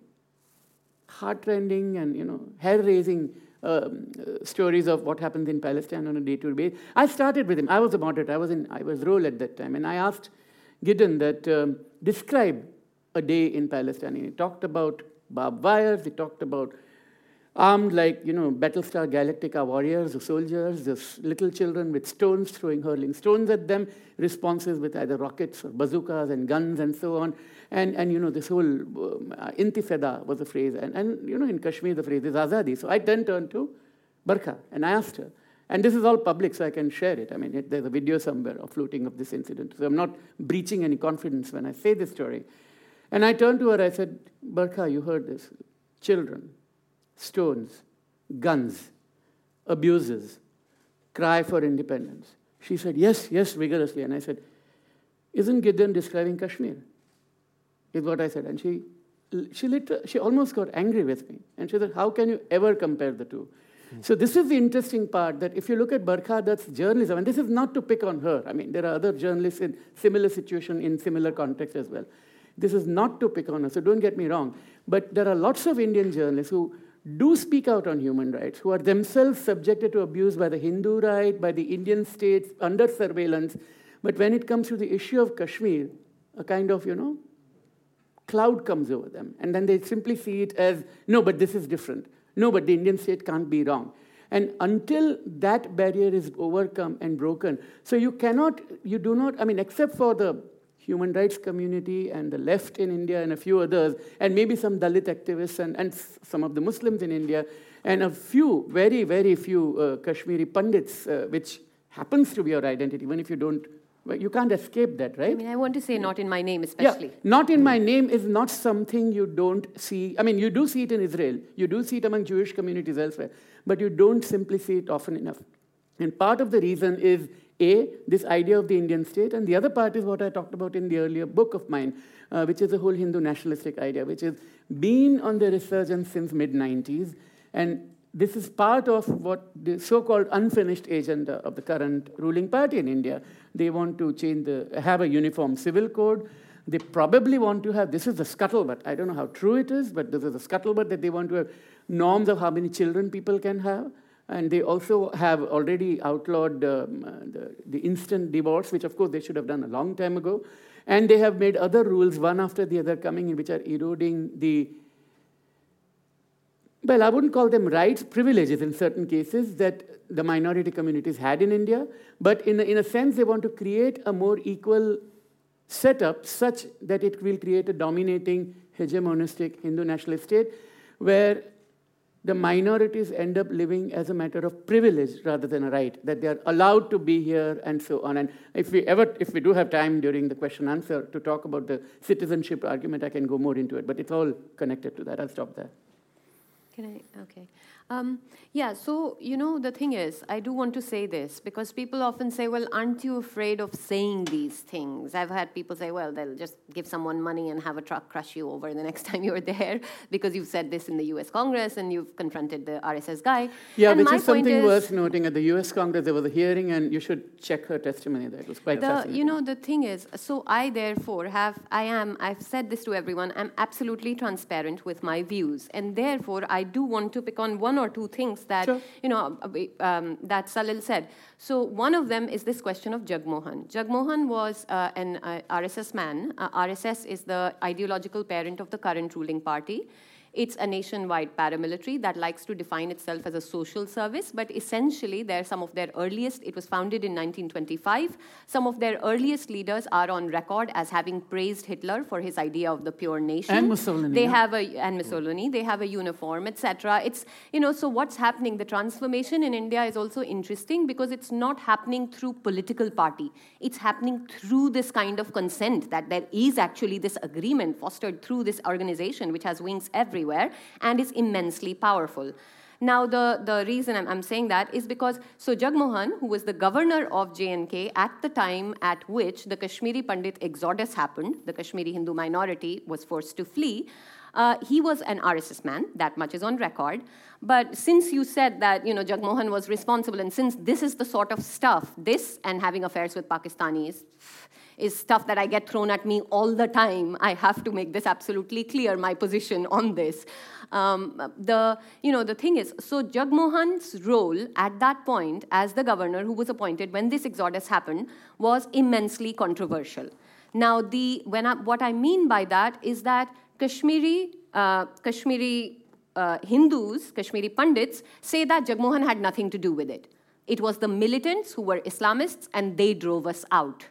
heartrending and you know hair-raising um, uh, stories of what happens in Palestine on a day-to-day basis. I started with him. I was a moderator. I was in I was role at that time, and I asked Gideon that um, describe a day in Palestine. And he talked about barbed wires. He talked about armed like, you know, Battlestar Galactica warriors or soldiers, just little children with stones throwing, hurling stones at them, responses with either rockets or bazookas and guns and so on. And, and you know, this whole um, intifada was a phrase. And, and, you know, in Kashmir, the phrase is azadi. So I then turned to Barkha and I asked her, and this is all public, so I can share it. I mean, it, there's a video somewhere of floating of this incident. So I'm not breaching any confidence when I say this story. And I turned to her, I said, Barkha, you heard this. Children, stones, guns, abuses, cry for independence. She said, Yes, yes, vigorously. And I said, Isn't Gideon describing Kashmir? Is what I said. And she, she, literally, she almost got angry with me. And she said, How can you ever compare the two? Mm. So, this is the interesting part that if you look at Barkha, that's journalism. And this is not to pick on her. I mean, there are other journalists in similar situation, in similar context as well. This is not to pick on her, so don't get me wrong. But there are lots of Indian journalists who do speak out on human rights, who are themselves subjected to abuse by the Hindu right, by the Indian states, under surveillance. But when it comes to the issue of Kashmir, a kind of, you know, cloud comes over them. And then they simply see it as, no, but this is different. No, but the Indian state can't be wrong. And until that barrier is overcome and broken, so you cannot, you do not, I mean, except for the human rights community and the left in India and a few others, and maybe some Dalit activists and, and some of the Muslims in India, and a few, very, very few uh, Kashmiri Pandits, uh, which happens to be your identity, even if you don't. You can't escape that, right? I mean, I want to say not in my name, especially. Yeah, not in my name is not something you don't see. I mean, you do see it in Israel, you do see it among Jewish communities elsewhere, but you don't simply see it often enough. And part of the reason is a, this idea of the Indian state, and the other part is what I talked about in the earlier book of mine, uh, which is the whole Hindu nationalistic idea, which has been on the resurgence since mid 90s, and this is part of what the so-called unfinished agenda of the current ruling party in India. They want to change the have a uniform civil code. They probably want to have this is the scuttlebutt. I don't know how true it is, but this is the scuttlebutt that they want to have norms of how many children people can have. And they also have already outlawed um, uh, the, the, instant divorce, which of course they should have done a long time ago. And they have made other rules, one after the other, coming in, which are eroding the, well, I wouldn't call them rights, privileges in certain cases that the minority communities had in India. But in a, in a sense, they want to create a more equal setup such that it will create a dominating hegemonistic Hindu nationalist state where the minorities end up living as a matter of privilege rather than a right, that they are allowed to be here and so on. And if we ever, if we do have time during the question answer to talk about the citizenship argument, I can go more into it, but it's all connected to that. I'll stop there. Can I? Okay. Um, yeah, so, you know, the thing is, I do want to say this because people often say, well, aren't you afraid of saying these things? I've had people say, well, they'll just give someone money and have a truck crush you over the next time you're there because you've said this in the US Congress and you've confronted the RSS guy. Yeah, and which is something is, worth noting. At the US Congress, there was a hearing, and you should check her testimony there. It was quite the, fascinating. You know, the thing is, so I therefore have, I am, I've said this to everyone, I'm absolutely transparent with my views. And therefore, I do want to pick on one or two things that sure. you know uh, um, that Salil said. So one of them is this question of Jagmohan. Jagmohan was uh, an uh, RSS man. Uh, RSS is the ideological parent of the current ruling party. It's a nationwide paramilitary that likes to define itself as a social service, but essentially, they're some of their earliest. It was founded in 1925. Some of their earliest leaders are on record as having praised Hitler for his idea of the pure nation. And Mussolini. They have a and Mussolini. They have a uniform, etc. It's you know. So what's happening? The transformation in India is also interesting because it's not happening through political party. It's happening through this kind of consent that there is actually this agreement fostered through this organization, which has wings everywhere everywhere and is immensely powerful. Now, the, the reason I'm, I'm, saying that is because, so Jagmohan, who was the governor of JNK at the time at which the Kashmiri Pandit exodus happened, the Kashmiri Hindu minority was forced to flee, uh, he was an RSS man, that much is on record. But since you said that, you know, Jagmohan was responsible, and since this is the sort of stuff, this and having affairs with Pakistanis, is stuff that I get thrown at me all the time. I have to make this absolutely clear, my position on this. Um, the, you know, the thing is, so Jagmohan's role at that point as the governor who was appointed when this exodus happened was immensely controversial. Now, the, when I, what I mean by that is that Kashmiri, uh, Kashmiri uh, Hindus, Kashmiri Pandits, say that Jagmohan had nothing to do with it. It was the militants who were Islamists and they drove us out.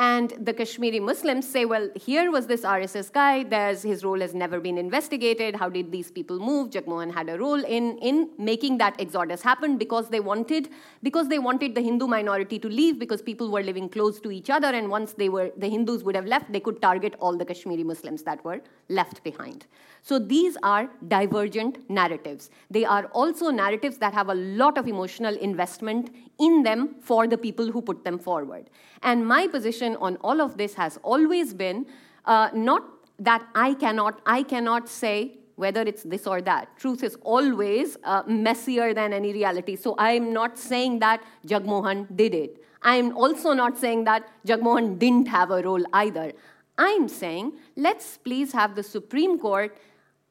And the Kashmiri Muslims say, well, here was this RSS guy, there's, his role has never been investigated. How did these people move? Jagmohan had a role in, in making that exodus happen because they wanted because they wanted the Hindu minority to leave because people were living close to each other, and once they were the Hindus would have left, they could target all the Kashmiri Muslims that were left behind. So these are divergent narratives. They are also narratives that have a lot of emotional investment in them for the people who put them forward. And my position on all of this has always been uh, not that I cannot, I cannot say whether it's this or that. Truth is always uh, messier than any reality. So I'm not saying that Jagmohan did it. I'm also not saying that Jagmohan didn't have a role either. I'm saying let's please have the Supreme Court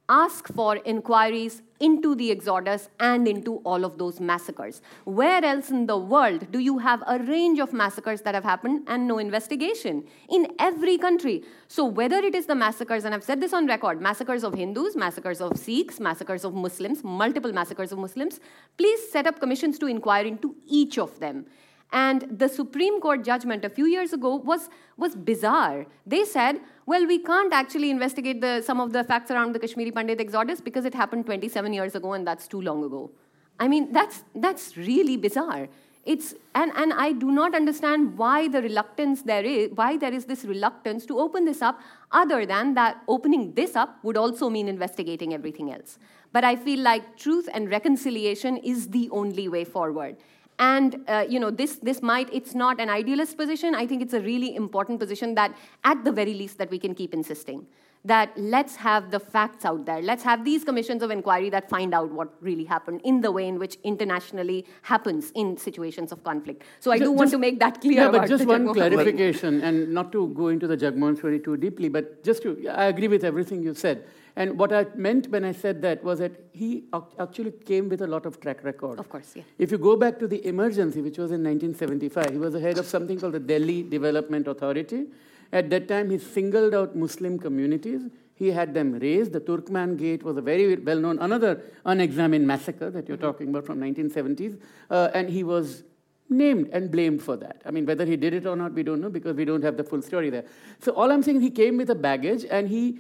ask for inquiries into the Exodus and into all of those massacres. Where else in the world do you have a range of massacres that have happened and no investigation? In every country. So, whether it is the massacres, and I've said this on record massacres of Hindus, massacres of Sikhs, massacres of Muslims, multiple massacres of Muslims, please set up commissions to inquire into each of them. And the Supreme Court judgment a few years ago was, was bizarre. They said, well, we can't actually investigate the, some of the facts around the Kashmiri Pandit exodus because it happened 27 years ago and that's too long ago. I mean, that's, that's really bizarre. It's, and, and I do not understand why the reluctance there is, why there is this reluctance to open this up, other than that opening this up would also mean investigating everything else. But I feel like truth and reconciliation is the only way forward. And uh, you know, this, this might, it's not an idealist position. I think it's a really important position that, at the very least, that we can keep insisting. That let's have the facts out there. Let's have these commissions of inquiry that find out what really happened in the way in which internationally happens in situations of conflict. So I just, do want to make that clear. Yeah, but just one clarification, and not to go into the Jagmohan story too deeply, but just to, I agree with everything you said. And what I meant when I said that was that he actually came with a lot of track record. Of course, yeah. If you go back to the emergency, which was in 1975, he was the head of something called the Delhi Development Authority. At that time, he singled out Muslim communities. He had them razed. The Turkman Gate was a very well known, another unexamined massacre that you're mm-hmm. talking about from 1970s. Uh, and he was named and blamed for that. I mean, whether he did it or not, we don't know because we don't have the full story there. So all I'm saying, he came with a baggage and he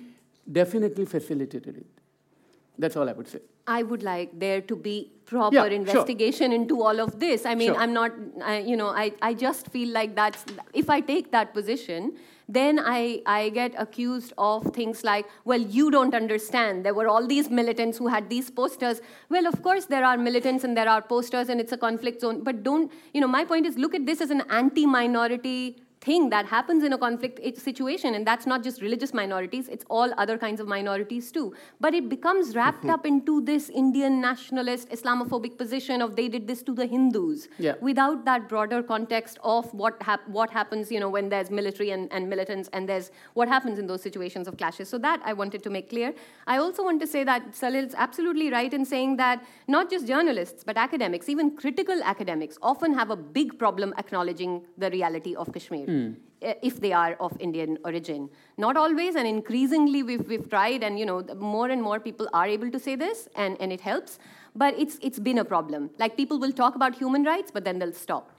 definitely facilitated it. That's all I would say. I would like there to be proper yeah, investigation sure. into all of this. I mean, sure. I'm not, I, you know, I, I just feel like that's, if I take that position, then I, I get accused of things like, well, you don't understand. There were all these militants who had these posters. Well, of course, there are militants and there are posters and it's a conflict zone. But don't, you know, my point is look at this as an anti minority thing that happens in a conflict situation and that's not just religious minorities it's all other kinds of minorities too. But it becomes wrapped up into this indian nationalist islamophobic position of they did this to the hindus yeah. without that broader context of what hap- what happens you know when there's military and, and militants and there's what happens in those situations of clashes. So that i wanted to make clear. I also want to say that salil's absolutely right in saying that not just journalists but academics even critical academics often have a big problem acknowledging the reality of kashmir. Mm. Eh, if they are of Indian origin. Not always, and increasingly we've, we've tried, and you know, more and more people are able to say this, and, and it helps. But it's, it's been a problem. Like people will talk about human rights, but then they'll stop.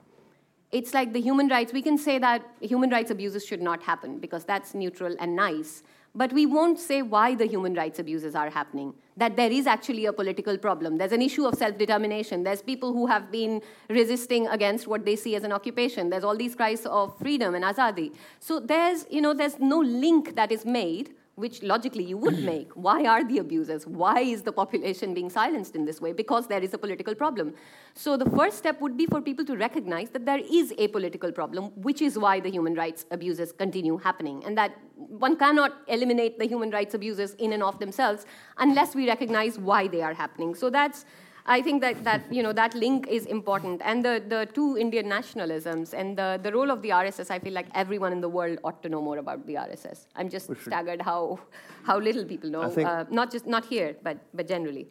It's like the human rights, we can say that human rights abuses should not happen because that's neutral and nice but we won't say why the human rights abuses are happening. That there is actually a political problem. There's an issue of self determination. There's people who have been resisting against what they see as an occupation. There's all these cries of freedom and azadi. So there's, you know, there's no link that is made which logically you would make. Why are the abusers? Why is the population being silenced in this way? Because there is a political problem. So the first step would be for people to recognize that there is a political problem, which is why the human rights abuses continue happening, and that one cannot eliminate the human rights abuses in and of themselves unless we recognize why they are happening. So that's I think that, that, you know, that link is important. And the, the two Indian nationalisms and the, the role of the RSS, I feel like everyone in the world ought to know more about the RSS. I'm just staggered how, how little people know, uh, not just not here, but, but generally.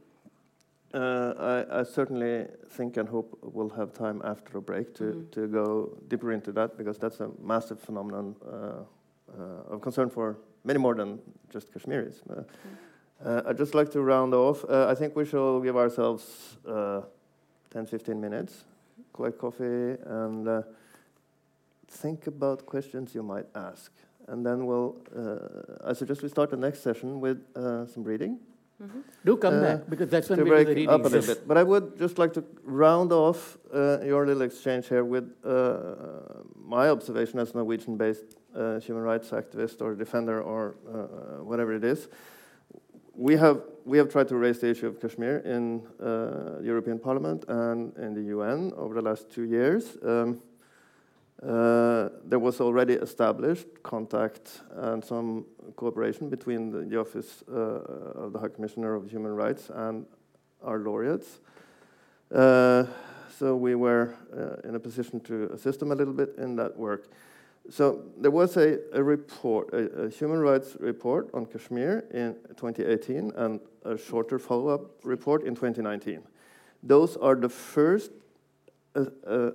Uh, I, I, certainly think and hope we'll have time after a break to, mm-hmm. to go deeper into that because that's a massive phenomenon uh, uh of concern for many more than just Kashmiris. Uh, mm-hmm. Uh, I'd just like to round off. Uh, I think we shall give ourselves uh, 10 15 minutes, collect coffee, and uh, think about questions you might ask. And then we'll, uh, I suggest we start the next session with uh, some reading. Mm-hmm. Do come Uh, back because that's when to we do break the readings. up a little bit. But I would just like to round off uh, your little exchange here with uh, my observation as a Norwegian-based uh, human rights activist or defender or uh, whatever it is. We have we have tried to raise the issue of Kashmir in uh, the European Parliament and in the UN over the last two years. Um, uh, there was already established contact and some cooperation between the, the Office uh, of the High Commissioner of Human Rights and our laureates. Uh, so we were uh, in a position to assist them a little bit in that work. So there was a, a report, a, a, human rights report on Kashmir in 2018 and a shorter follow-up report in 2019. Those are the first uh, uh,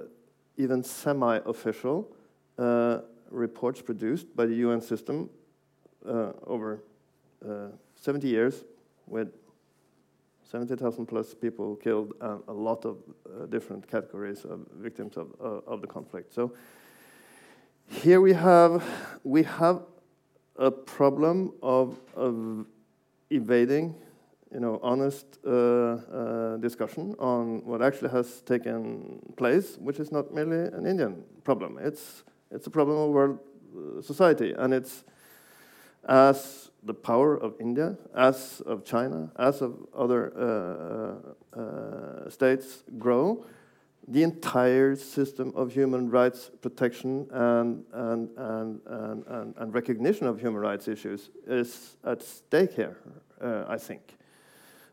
even semi-official uh, reports produced by the UN system uh, over uh, 70 years with 70,000 plus people killed and a lot of uh, different categories of victims of, of the conflict. So here we have, we have a problem of, of evading you know, honest uh, uh, discussion on what actually has taken place, which is not merely an Indian problem. It's, it's a problem of world uh, society, and it's as the power of India, as of China, as of other uh, uh, states grow, the entire system of human rights protection and, and, and, and, and, recognition of human rights issues is at stake here, uh, I think.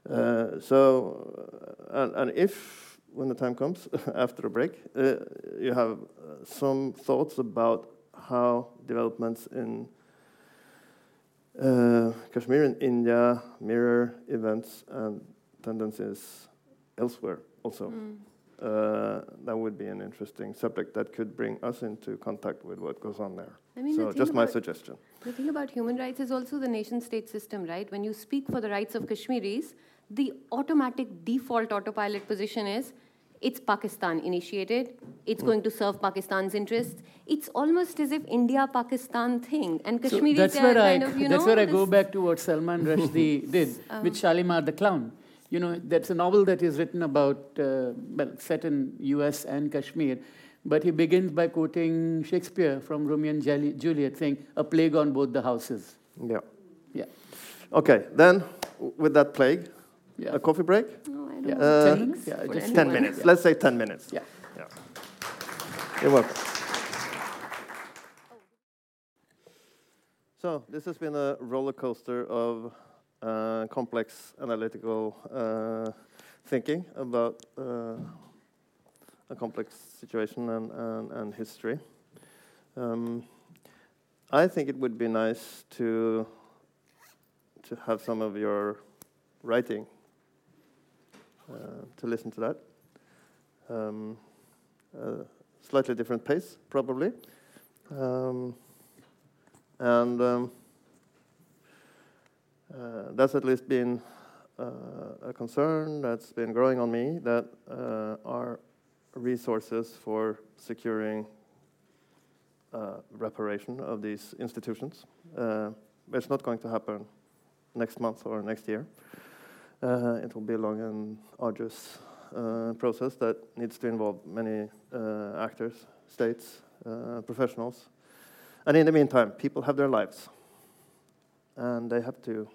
Uh, so, and, and, if, when the time comes after the break, uh, you have some thoughts about how developments in uh, Kashmir and India mirror events and tendencies elsewhere also. Mm. Uh, that would be an interesting subject that could bring us into contact with what goes on there. I mean, so, just my suggestion. The thing about human rights is also the nation state system, right? When you speak for the rights of Kashmiris, the automatic default autopilot position is it's Pakistan initiated, it's mm. going to serve Pakistan's interests. It's almost as if India Pakistan thing and Kashmiri so that's where I, of, you That's know, where I go back to what Salman Rushdie did um, with Shalimar the Clown you know, that's a novel that is written about, uh, well, set in US and Kashmir. But he begins by quoting Shakespeare from Romeo and Juliet, saying, a plague on both the houses. Yeah. Yeah. Okay, then with that plague, yeah. a coffee break? No, I don't yeah. Uh, 10 minutes? Yeah, just 10 minutes. Yeah. Let's say 10 minutes. Yeah. yeah. You're welcome. So this has been a roller coaster of complex analytical uh, thinking about uh, a complex situation and, and, and history. Um, I think it would be nice to to have some of your writing uh, to listen to that. Um, slightly different pace, probably, um, and um, uh, that's at least been uh, a concern that's been growing on me that uh, our resources for securing reparation of these institutions. it's not going to happen next month or next year. Uh, it will be a long and arduous uh, process that needs to involve many uh, actors, states, professionals. And in the meantime, people have their lives. And they have to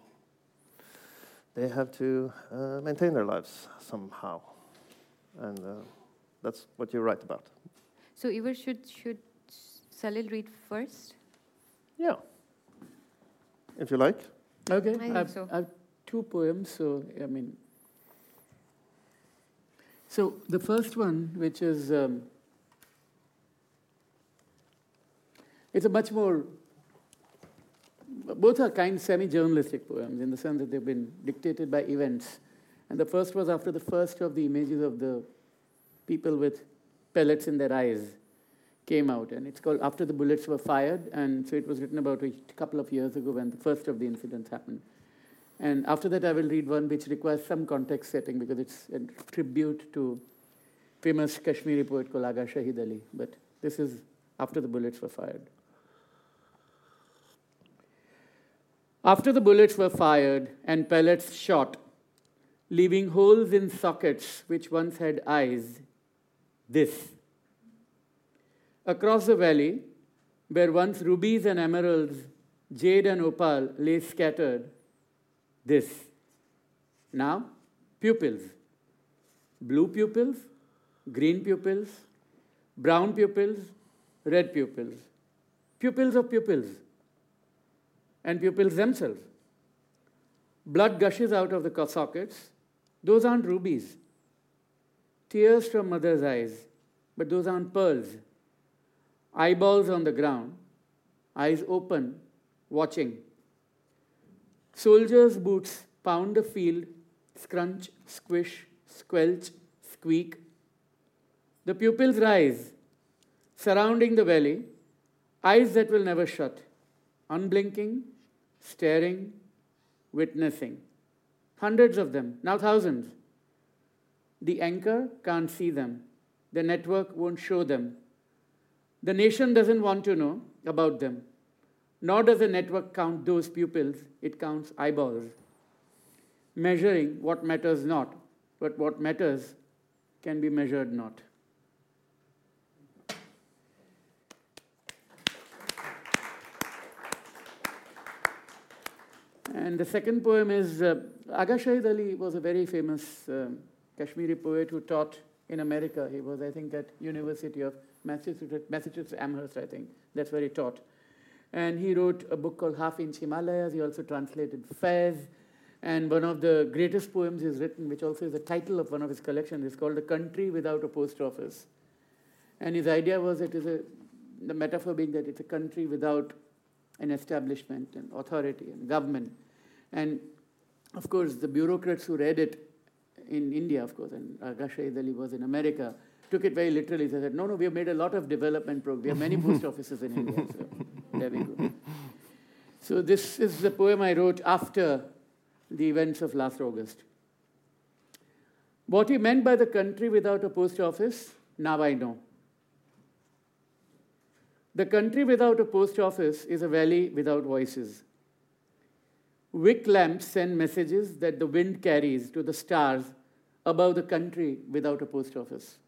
they have to uh, maintain their lives somehow. And uh, that's what you write about. So Ivar, should, should Salil read first? Yeah. If you like. Okay. I, have, so. I have two poems, so I mean. So the first one, which is, um, it's a much more both are kind semi-journalistic poems in the sense that they've been dictated by events. And the first was after the first of the images of the people with pellets in their eyes came out. And it's called After the Bullets Were Fired. And so it was written about a couple of years ago when the first of the incidents happened. And after that, I will read one which requires some context setting because it's a tribute to famous Kashmiri poet called Agha Shahid Ali. But this is after the bullets were fired. After the bullets were fired and pellets shot, leaving holes in sockets which once had eyes, this. Across the valley, where once rubies and emeralds, jade and opal lay scattered, this. Now, pupils. Blue pupils, green pupils, brown pupils, red pupils. Pupils of pupils. And pupils themselves. Blood gushes out of the sockets. Those aren't rubies. Tears from mother's eyes, but those aren't pearls. Eyeballs on the ground, eyes open, watching. Soldiers' boots pound the field, scrunch, squish, squelch, squeak. The pupils rise, surrounding the valley, eyes that will never shut, unblinking, staring, witnessing. Hundreds of them, now thousands. The anchor can't see them. The network won't show them. The nation doesn't want to know about them. Nor does the network count those pupils, it counts eyeballs, measuring what matters not, but what matters can be measured not. And the second poem is uh, Agha Shahid Ali was a very famous uh, Kashmiri poet who taught in America. He was, I think, at University of Massachusetts, Massachusetts Amherst, I think. That's where he taught. And he wrote a book called Half Inch Himalayas. He also translated Faiz. And one of the greatest poems he's written, which also is the title of one of his collections, is called A Country Without a Post Office. And his idea was it is a, the metaphor being that it's a country without an establishment and authority and government. And of course, the bureaucrats who read it in India, of course, and Agha Shahid Ali was in America, took it very literally. They said, no, no, we have made a lot of development programs. We have many post offices in India. So there we go. So this is the poem I wrote after the events of last August. What he meant by the country without a post office, now I know. The country without a post office is a valley without voices. Wick lamps send messages that the wind carries to the stars above the country without a post office.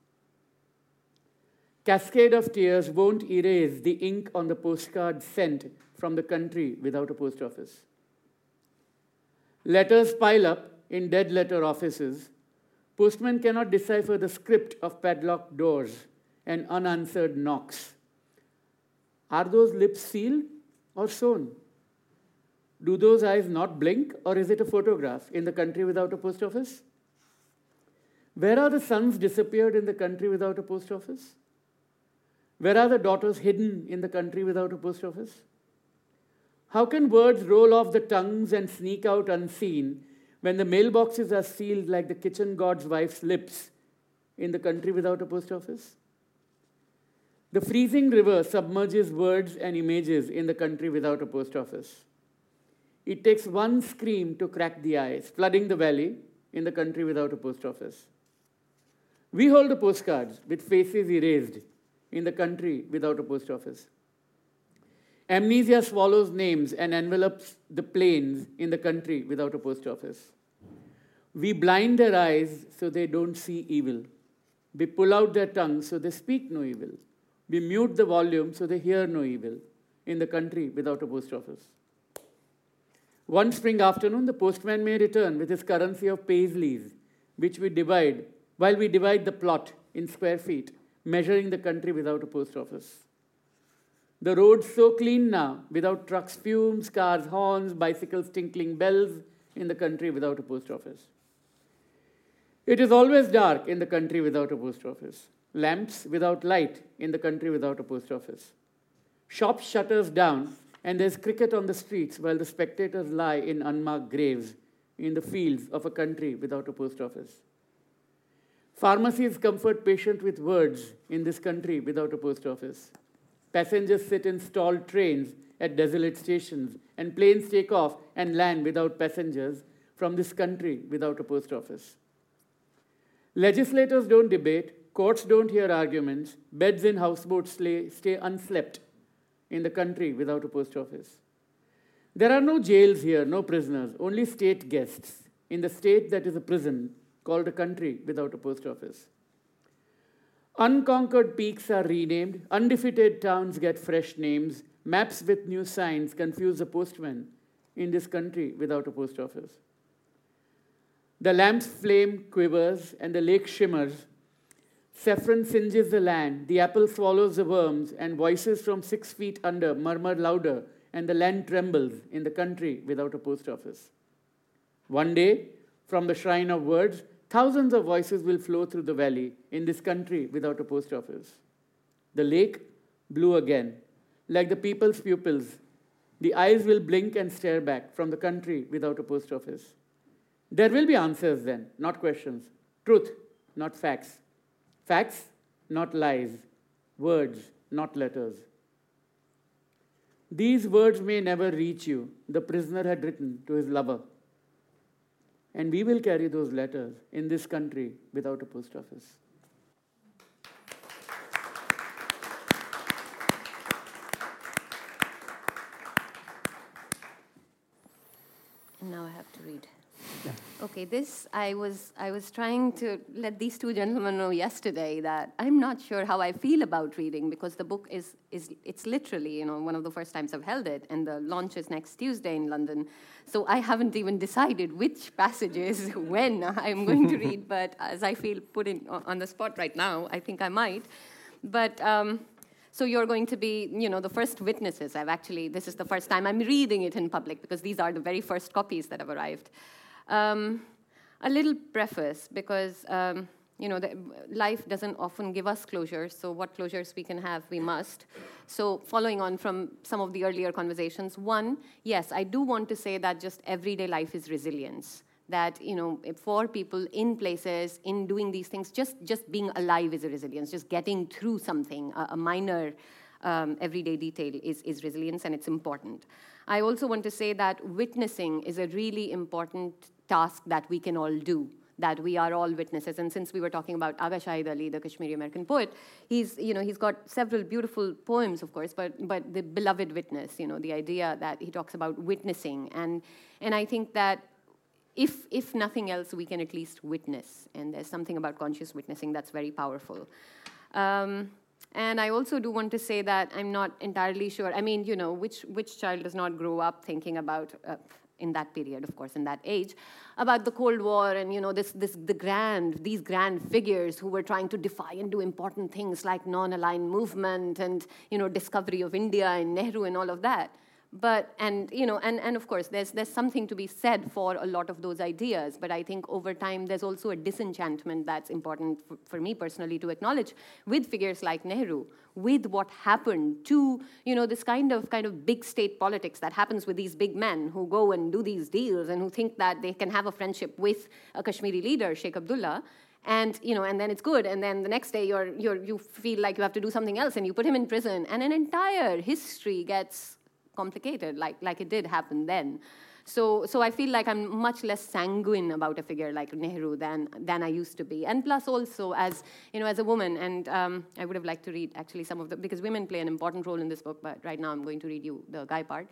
Cascade of tears won't erase the ink on the postcard sent from the country without a post office. Letters pile up in dead letter offices. Postmen cannot decipher the script of padlocked doors and unanswered knocks. Are those lips sealed or sewn? Do those eyes not blink, or is it a photograph in the country without a post office? Where are the sons disappeared in the country without a post office? Where are the daughters hidden in the country without a post office? How can words roll off the tongues and sneak out unseen when the mailboxes are sealed like the kitchen god's wife's lips in the country without a post office? The freezing river submerges words and images in the country without a post office. It takes one scream to crack the ice, flooding the valley in the country without a post office. We hold the postcards with faces erased in the country without a post office. Amnesia swallows names and envelops the plains in the country without a post office. We blind their eyes so they don't see evil. We pull out their tongues so they speak no evil. We mute the volume so they hear no evil in the country without a post office. One spring afternoon, the postman may return with his currency of paisleys, which we divide, while we divide the plot in square feet, measuring the country without a post office. The roads so clean now, without trucks' fumes, cars' horns, bicycles tinkling bells, in the country without a post office. It is always dark in the country without a post office. Lamps without light in the country without a post office. Shop shutters down and there's cricket on the streets while the spectators lie in unmarked graves in the fields of a country without a post office. Pharmacies comfort patients with words in this country without a post office. Passengers sit in stalled trains at desolate stations, and planes take off and land without passengers from this country without a post office. Legislators don't debate, courts don't hear arguments, beds in houseboats stay, stay unslept in the country without a post office. There are no jails here, no prisoners, only state guests in the state that is a prison called a country without a post office. Unconquered peaks are renamed, undefeated towns get fresh names, maps with new signs confuse the postman in this country without a post office. The lamp's flame quivers and the lake shimmers. Saffron singes the land, the apple swallows the worms, and voices from six feet under murmur louder, and the land trembles in the country without a post office. One day, from the shrine of words, thousands of voices will flow through the valley in this country without a post office. The lake blue again, like the people's pupils. The eyes will blink and stare back from the country without a post office. There will be answers then, not questions. Truth, not facts. Facts, not lies. Words, not letters. These words may never reach you, the prisoner had written to his lover. And we will carry those letters in this country without a post office. And now I have to read. Okay, this I was I was trying to let these two gentlemen know yesterday that I'm not sure how I feel about reading because the book is is it's literally you know one of the first times I've held it and the launch is next Tuesday in London, so I haven't even decided which passages when I'm going to read. But as I feel put in on the spot right now, I think I might. But um, so you're going to be, you know, the first witnesses. I've actually, this is the first time I'm reading it in public because these are the very first copies that have arrived. Um, a little preface because um, you know the, life doesn't often give us closure so what closures we can have we must. So following on from some of the earlier conversations one yes i do want to say that just everyday life is resilience that you know for people in places in doing these things just just being alive is a resilience just getting through something a, a minor um, everyday detail is, is resilience and it's important. I also want to say that witnessing is a really important task that we can all do that we are all witnesses. And since we were talking about Agha Shahid Ali, the Kashmiri American poet, he's, you know, he's got several beautiful poems, of course, but, but the beloved witness, you know, the idea that he talks about witnessing. And, and I think that if, if nothing else, we can at least witness. And there's something about conscious witnessing that's very powerful. Um, and I also do want to say that I'm not entirely sure. I mean, you know, which, which child does not grow up thinking about, uh, in that period, of course, in that age, about the Cold War and you know this, this the grand these grand figures who were trying to defy and do important things like non-aligned movement and you know discovery of India and Nehru and all of that but and you know and, and of course there's there's something to be said for a lot of those ideas. But i think over time there's also a disenchantment that's important for, for me personally to acknowledge with figures like nehru with what happened to you know this kind of kind of big state politics that happens with these big men who go and do these deals and who think that they can have a friendship with a kashmiri leader sheikh abdullah. And you know and then it's good. And then the next day you're, you're you feel like you have to do something else and you put him in prison. And an entire history gets complicated, like, like it did happen then. So, so I feel like I'm much less sanguine about a figure like Nehru than, than I used to be. And plus also as, you know, as a woman, and um, I would have liked to read actually some of the, because women play an important role in this book, but right now I'm going to read you the guy part.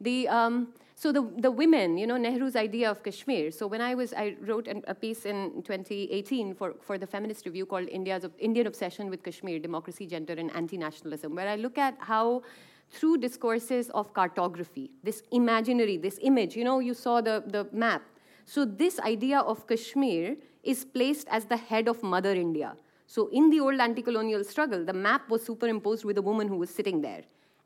The, um, so the, the women, you know, Nehru's idea of Kashmir. So when I was, I wrote a piece in 2018 for, for the Feminist Review called India's Indian Obsession with Kashmir, Democracy, Gender, and Anti-Nationalism, where I look at how through discourses of cartography, this imaginary, this image. You know, you saw the, the map. So, this idea of Kashmir is placed as the head of Mother India. So, in the old anti colonial struggle, the map was superimposed with a woman who was sitting there.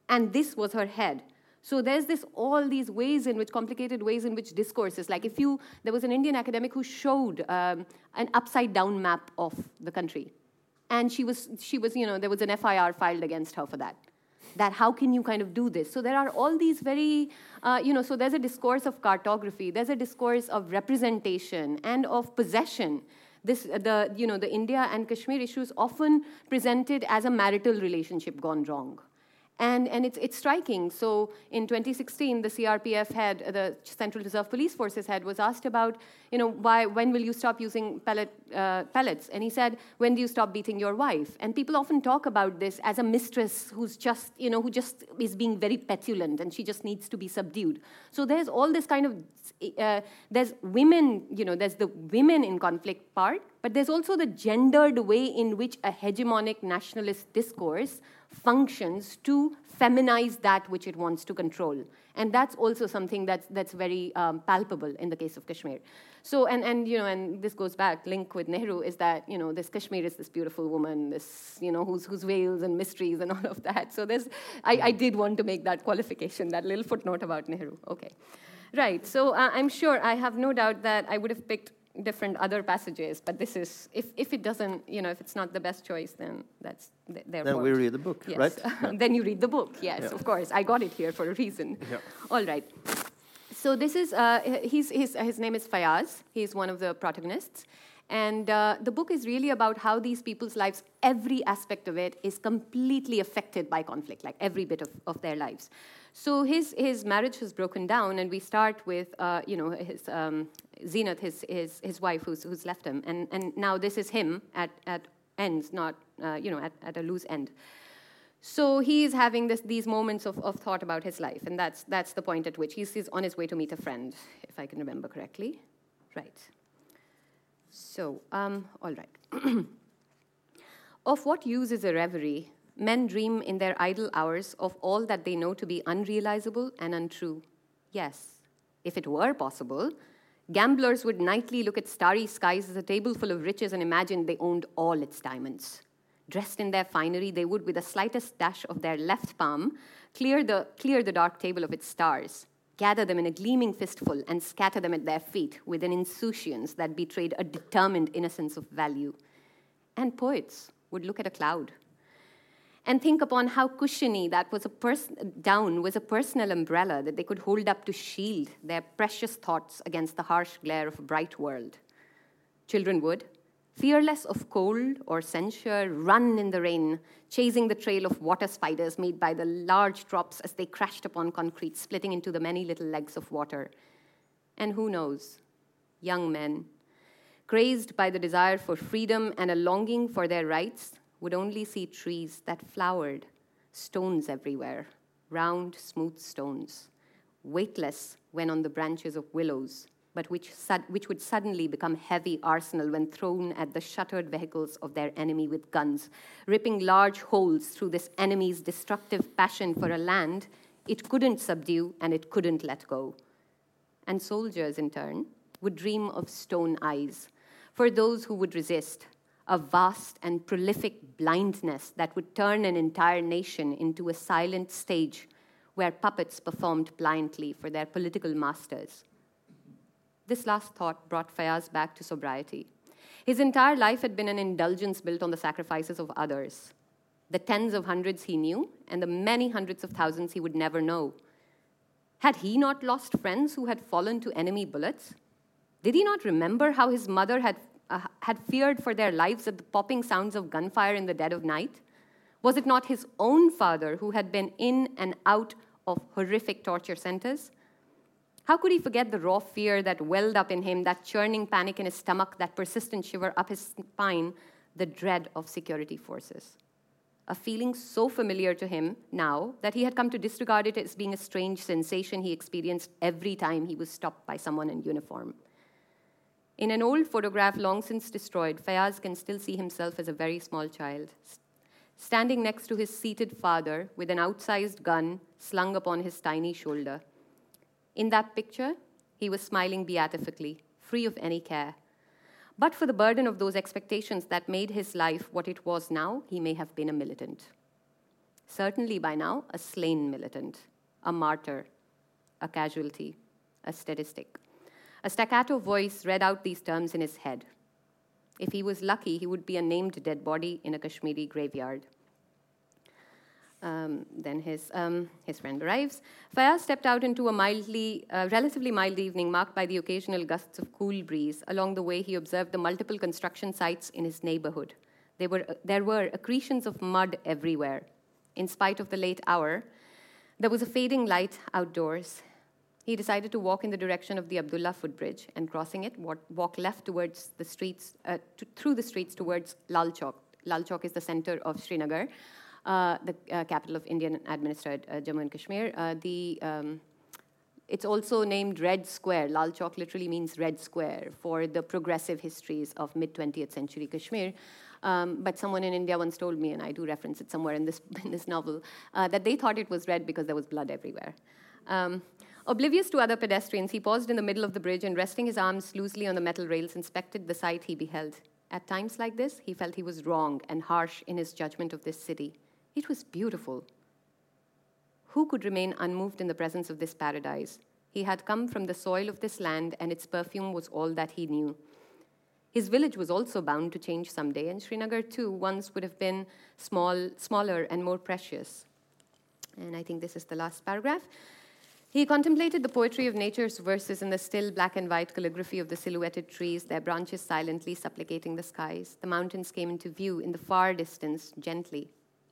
And this was her head. So there's this all these ways in which complicated ways in which discourses like if you there was an Indian academic who showed um, an upside down map of the country, and she was she was you know there was an FIR filed against her for that that how can you kind of do this? So there are all these very, uh, you know, so there's a discourse of cartography, there's a discourse of representation and of possession. This, the, you know, the India and Kashmir issues often presented as a marital relationship gone wrong. And, and it's, it's striking. So in 2016, the CRPF head, the Central Reserve Police Forces head, was asked about, you know, why, when will you stop using pellet, uh, pellets? And he said, when do you stop beating your wife? And people often talk about this as a mistress who's just, you know, who just is being very petulant and she just needs to be subdued. So there's all this kind of, uh, there's women, you know, there's the women in conflict part, but there's also the gendered way in which a hegemonic nationalist discourse functions to feminize that which it wants to control. And that's also something that's, that's very um, palpable in the case of Kashmir. So, and, and, you know, and this goes back, link with Nehru, is that, you know, this Kashmir is this beautiful woman, this, you know, whose, whose veils and mysteries and all of that. So there's, I, I did want to make that qualification, that little footnote about Nehru. Okay. Right, so uh, I'm sure, I have no doubt that I would have picked different other passages, but this is, if, if it doesn't, you know, if it's not the best choice, then that's th- their Then we read the book, yes. right? then you read the book, yes, Yeah. of course. I got it here for a reason. Yeah. All right. So this is, uh, he's, his, his name is Fayaz. He's one of the protagonists. And uh, the book is really about how these people's lives, every aspect of it, is completely affected by conflict, like every bit of, of their lives. So his, his marriage has broken down, and we start with, uh, you know, his um, Zenith, his, his, his wife, who's, who's left him. And, and now this is him at, at ends, not, uh, you know, at, at a loose end. So he's having this, these moments of, of thought about his life, and that's, that's the point at which he's, he's on his way to meet a friend, if I can remember correctly. Right. So, um, all right. of what use is a reverie? Men dream in their idle hours of all that they know to be unrealizable and untrue. Yes, if it were possible, gamblers would nightly look at starry skies as a table full of riches and imagine they owned all its diamonds. Dressed in their finery, they would, with the slightest dash of their left palm, clear the, clear the dark table of its stars, gather them in a gleaming fistful, and scatter them at their feet with an insouciance that betrayed a determined innocence of value. And poets would look at a cloud and think upon how cushiony that was a down was a personal umbrella that they could hold up to shield their precious thoughts against the harsh glare of a bright world. Children would, fearless of cold or censure, run in the rain, chasing the trail of water spiders made by the large drops as they crashed upon concrete, splitting into the many little legs of water. And who knows, young men, crazed by the desire for freedom and a longing for their rights, would only see trees that flowered, stones everywhere, round, smooth stones, weightless when on the branches of willows, but which, which would suddenly become heavy arsenal when thrown at the shuttered vehicles of their enemy with guns, ripping large holes through this enemy's destructive passion for a land it couldn't subdue and it couldn't let go. And soldiers, in turn, would dream of stone eyes for those who would resist, a vast and prolific blindness that would turn an entire nation into a silent stage where puppets performed blindly for their political masters. This last thought brought Fayaz back to sobriety. His entire life had been an indulgence built on the sacrifices of others, the tens of hundreds he knew, and the many hundreds of thousands he would never know. Had he not lost friends who had fallen to enemy bullets? Did he not remember how his mother had, uh, had feared for their lives at the popping sounds of gunfire in the dead of night? Was it not his own father who had been in and out of horrific torture centers? How could he forget the raw fear that welled up in him, that churning panic in his stomach, that persistent shiver up his spine, the dread of security forces? A feeling so familiar to him now that he had come to disregard it as being a strange sensation he experienced every time he was stopped by someone in uniform. In an old photograph long since destroyed, Fayaz can still see himself as a very small child, standing next to his seated father with an outsized gun slung upon his tiny shoulder. In that picture, he was smiling beatifically, free of any care. But for the burden of those expectations that made his life what it was now, he may have been a militant. Certainly by now, a slain militant, a martyr, a casualty, a statistic. A staccato voice read out these terms in his head. If he was lucky, he would be a named dead body in a Kashmiri graveyard. Um, then his, um, his friend arrives. Fayaz stepped out into a mildly, uh, relatively mild evening marked by the occasional gusts of cool breeze. Along the way, he observed the multiple construction sites in his neighborhood. There were, there were accretions of mud everywhere. in spite of the late hour, there was a fading light outdoors. He decided to walk in the direction of the Abdullah footbridge and crossing it, walk left towards the streets, uh, to, through the streets towards Lal Chowk. Lal Chowk is the center of Srinagar, uh, the uh, capital of Indian administered uh, Jammu and Kashmir. Uh, the um, it's also named Red Square. Lal Chowk literally means Red Square for the progressive histories of mid 20th century Kashmir. Um, but someone in India once told me, and I do reference it somewhere in this, in this novel, uh, that they thought it was red because there was blood everywhere. Um, oblivious to other pedestrians, he paused in the middle of the bridge and, resting his arms loosely on the metal rails, inspected the sight he beheld. At times like this, he felt he was wrong and harsh in his judgment of this city. It was beautiful, who could remain unmoved in the presence of this paradise? He had come from the soil of this land, and its perfume was all that he knew. His village was also bound to change someday, and Srinagar too once would have been small, smaller and more precious. And I think this is the last paragraph. He contemplated the poetry of nature's verses in the still black and white calligraphy of the silhouetted trees, their branches silently supplicating the skies. The mountains came into view in the far distance, gently,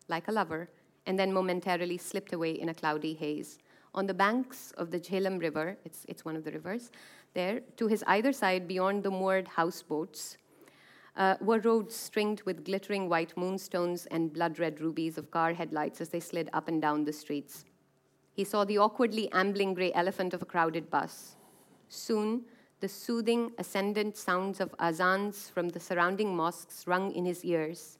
like a lover, and then momentarily slipped away in a cloudy haze. On the banks of the Jhelum River, it's, it's one of the rivers, there, to his either side, beyond the moored houseboats, uh, were roads stringed with glittering white moonstones and blood red rubies of car headlights as they slid up and down the streets. He saw the awkwardly ambling gray elephant of a crowded bus. Soon, the soothing, ascendant sounds of azans from the surrounding mosques rung in his ears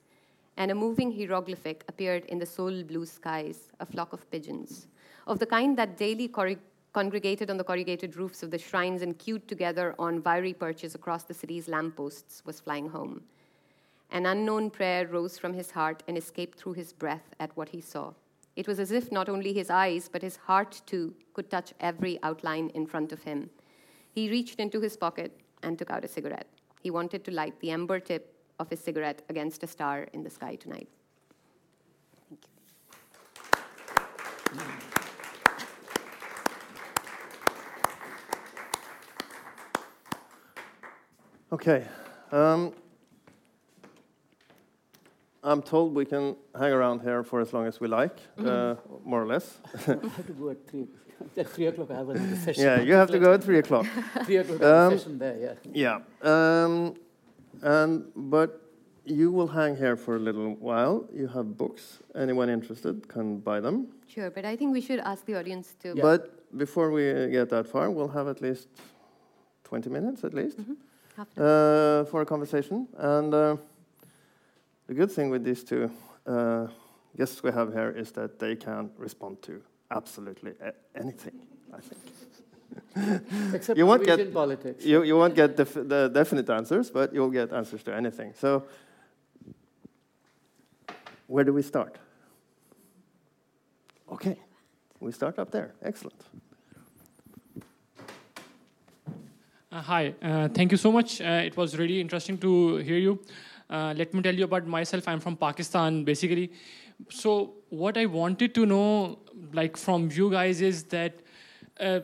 and a moving hieroglyphic appeared in the soul blue skies, a flock of pigeons, of the kind that daily congregated on the corrugated roofs of the shrines and queued together on wiry perches across the city's lampposts, was flying home. An unknown prayer rose from his heart and escaped through his breath at what he saw. It was as if not only his eyes, but his heart too, could touch every outline in front of him. He reached into his pocket and took out a cigarette. He wanted to light the ember tip of his cigarette against a star in the sky tonight. Thank you. Okay. Um, I'm told we can hang around here for as long as we like, mm -hmm. uh, more or less. I have to go at three. At three o'clock, I have a session. Yeah, you have to go at three o'clock. three o'clock um, session there. Yeah. Yeah. Um, and, but you will hang here for a little while. You have books. Anyone interested can buy them. Sure, but I think we should ask the audience to. Yeah. But before we get that far, we'll have at least 20 minutes at least mm -hmm. uh, for a conversation. And uh, the good thing with these two uh, guests we have here is that they can respond to absolutely anything, I think. Except you won't get politics. You, you won't get def the definite answers, but you'll get answers to anything. So, where do we start? Okay, we start up there. Excellent. Uh, hi, uh, thank you so much. Uh, it was really interesting to hear you. Uh, let me tell you about myself. I'm from Pakistan, basically. So, what I wanted to know, like from you guys, is that uh,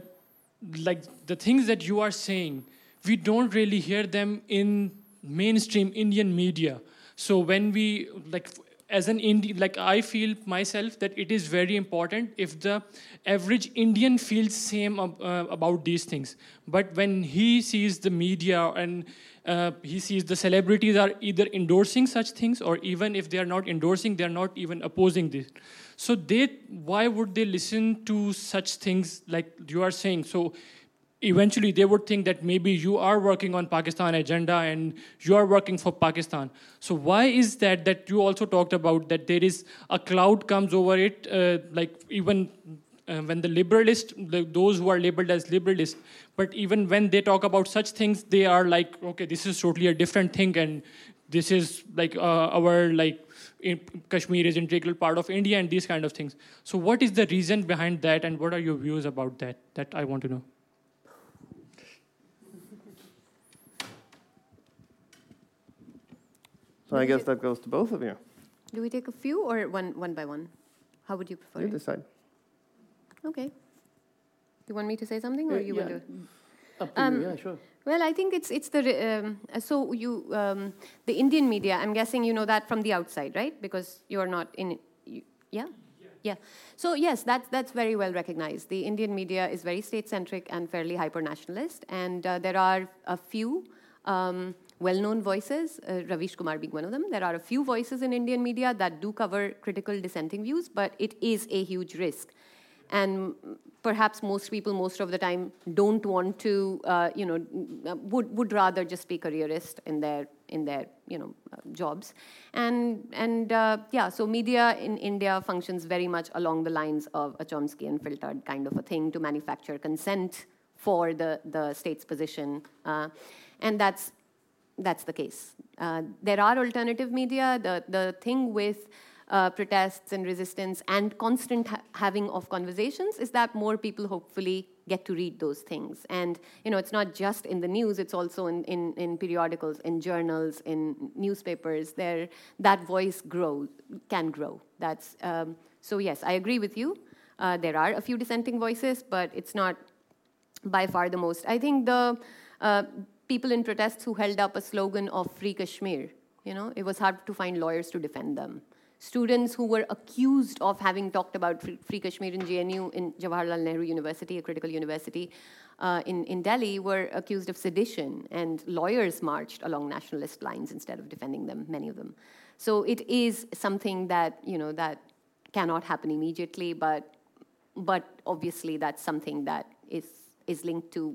like the things that you are saying, we don't really hear them in mainstream Indian media. So when we like as an Indian, like I feel myself that it is very important if the average Indian feels same uh, about these things. But when he sees the media and uh, he sees the celebrities are either endorsing such things or even if they are not endorsing, they are not even opposing this. So they, why would they listen to such things like you are saying? So eventually they would think that maybe you are working on Pakistan agenda and you are working for Pakistan. So why is that that you also talked about that there is a cloud comes over it, uh, like even uh, when the liberalist, the, those who are labeled as liberalist, but even when they talk about such things, they are like, okay, this is totally a different thing, and this is like uh, our like Kashmir is integral part of India and these kind of things. So what is the reason behind that, and what are your views about that? That I want to know. So I guess that goes to both of you. Do we take a few or one one by one? How would you prefer? You decide. Okay. You want me to say something, or uh, you yeah. want to? Up to um, you. Yeah, sure. Well, I think it's it's the um, so you um, the Indian media. I'm guessing you know that from the outside, right? Because you are not in. You, yeah. Yeah. So yes, that's that's very well recognized. The Indian media is very state-centric and fairly hyper-nationalist, and uh, there are a few. Um, well-known voices, uh, Ravish Kumar being one of them. There are a few voices in Indian media that do cover critical dissenting views, but it is a huge risk and perhaps most people most of the time don't want to uh, you know would would rather just be careerist in their in their you know uh, jobs and and uh, yeah so media in india functions very much along the lines of a chomskyan filtered kind of a thing to manufacture consent for the the state's position uh, and that's that's the case. Uh, there are alternative media. The the thing with uh, protests and resistance and constant ha- having of conversations is that more people hopefully get to read those things. And you know it's not just in the news it's also in, in, in periodicals in journals in newspapers. There that voice grows can grow. That's um, so yes i agree with you. Uh, there are a few dissenting voices but it's not by far the most. I think the uh, people in protests who held up a slogan of free kashmir you know it was hard to find lawyers to defend them students who were accused of having talked about Free Kashmir in JNU in Jawaharlal Nehru University, a critical university uh, in, in Delhi, were accused of sedition, and lawyers marched along nationalist lines instead of defending them, many of them. So it is something that, you know, that cannot happen immediately, but, but obviously that's something that is, is linked to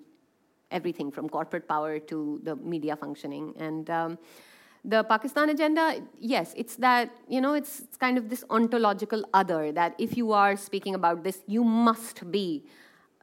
everything from corporate power to the media functioning. And um, the Pakistan agenda, yes, it's that, you know, it's, it's kind of this ontological other that if you are speaking about this, you must be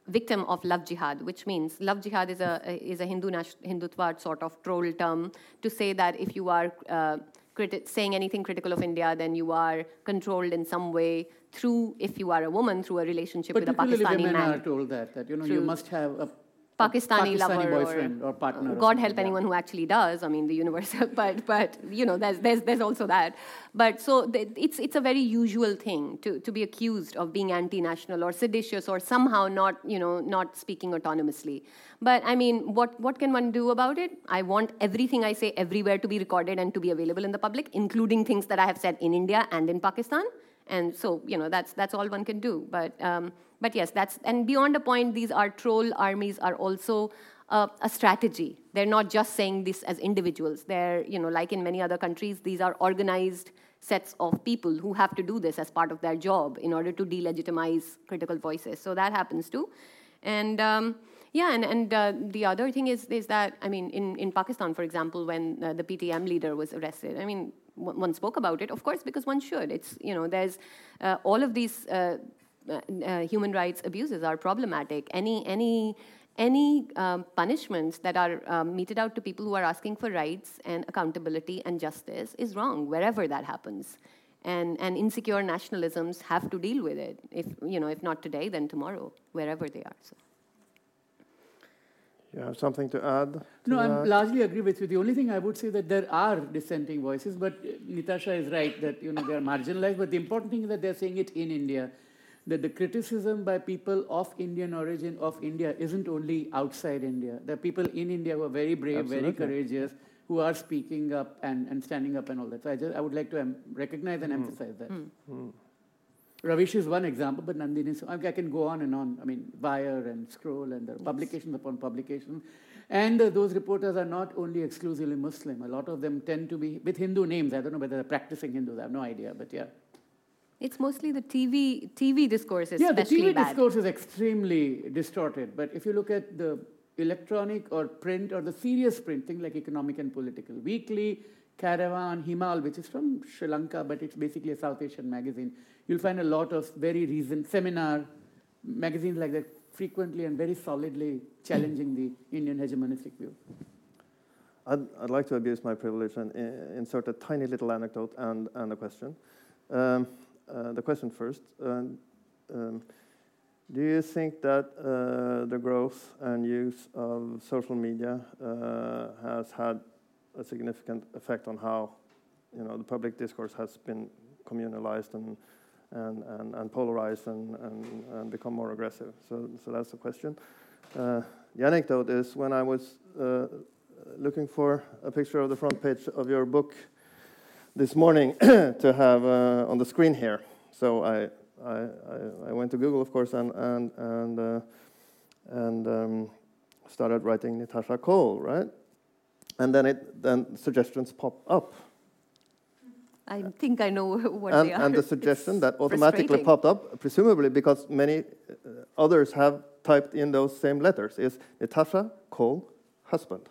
victim of love jihad, which means love jihad is a, is a Hindu Hindutva sort of troll term to say that if you are uh, criti- saying anything critical of India, then you are controlled in some way through, if you are a woman, through a relationship with a Pakistani women man. are told that, that you know, you must have a Pakistani, Pakistani lover boyfriend or, or partner. God or help anyone who actually does. I mean, the universal, but but you know, there's there's there's also that. But so it's it's a very usual thing to to be accused of being anti-national or seditious or somehow not you know not speaking autonomously. But I mean, what what can one do about it? I want everything I say everywhere to be recorded and to be available in the public, including things that I have said in India and in Pakistan. And so you know, that's that's all one can do. But um, but yes, that's and beyond a point, these are troll armies are also uh, a strategy. They're not just saying this as individuals. They're you know like in many other countries, these are organized sets of people who have to do this as part of their job in order to delegitimize critical voices. So that happens too, and. Um, yeah, and, and uh, the other thing is, is that, I mean, in, in Pakistan, for example, when uh, the PTM leader was arrested, I mean, one spoke about it, of course, because one should. It's, you know, there's uh, all of these uh, uh, uh, human rights abuses are problematic. Any any any um, punishments that are um, meted out to people who are asking for rights and accountability and justice is wrong wherever that happens. And, and insecure nationalisms have to deal with it. If you know, if not today, then tomorrow, wherever they are. So. You have something to add? To no, I largely agree with you. The only thing I would say that there are dissenting voices, but Nitasha is right that you know they are marginalized. But the important thing is that they're saying it in India that the criticism by people of Indian origin of India isn't only outside India. There are people in India who are very brave, Absolutely. very courageous, who are speaking up and, and standing up and all that. So I, just, I would like to um, recognize and mm. emphasize that. Mm. Mm. Ravish is one example, but Nandini, so I can go on and on. I mean, Wire and Scroll and the yes. publications upon publications. And uh, those reporters are not only exclusively Muslim. A lot of them tend to be with Hindu names. I don't know whether they're practicing Hindus. I have no idea, but yeah. It's mostly the TV TV discourse is yeah, the TV bad. discourse is extremely distorted. But if you look at the electronic or print or the serious print, things like economic and political, weekly, Caravan, Himal, which is from Sri Lanka, but it's basically a South Asian magazine. You'll find a lot of very recent seminar magazines like that frequently and very solidly challenging the Indian hegemonistic view. I'd, I'd like to abuse my privilege and uh, insert a tiny little anecdote and, and a question. Um, uh, the question first. Um, um, do you think that uh, the growth and use of social media uh, has had a significant effect on how you know, the public discourse has been communalized and, and, and, and polarized and, and, and, become more aggressive? So, so that's the question. Uh, the anecdote is when I was uh, looking for a picture of the front page of your book this morning to have uh, on the screen here. So I I, I, I, went to Google, of course, and and and uh, and um, started writing Nitasha Kaul, right? And then it then suggestions pop up. I think I know what and, they are. And the suggestion that automatically popped up, presumably because many uh, others have typed in those same letters, is Nitasha Kaul husband.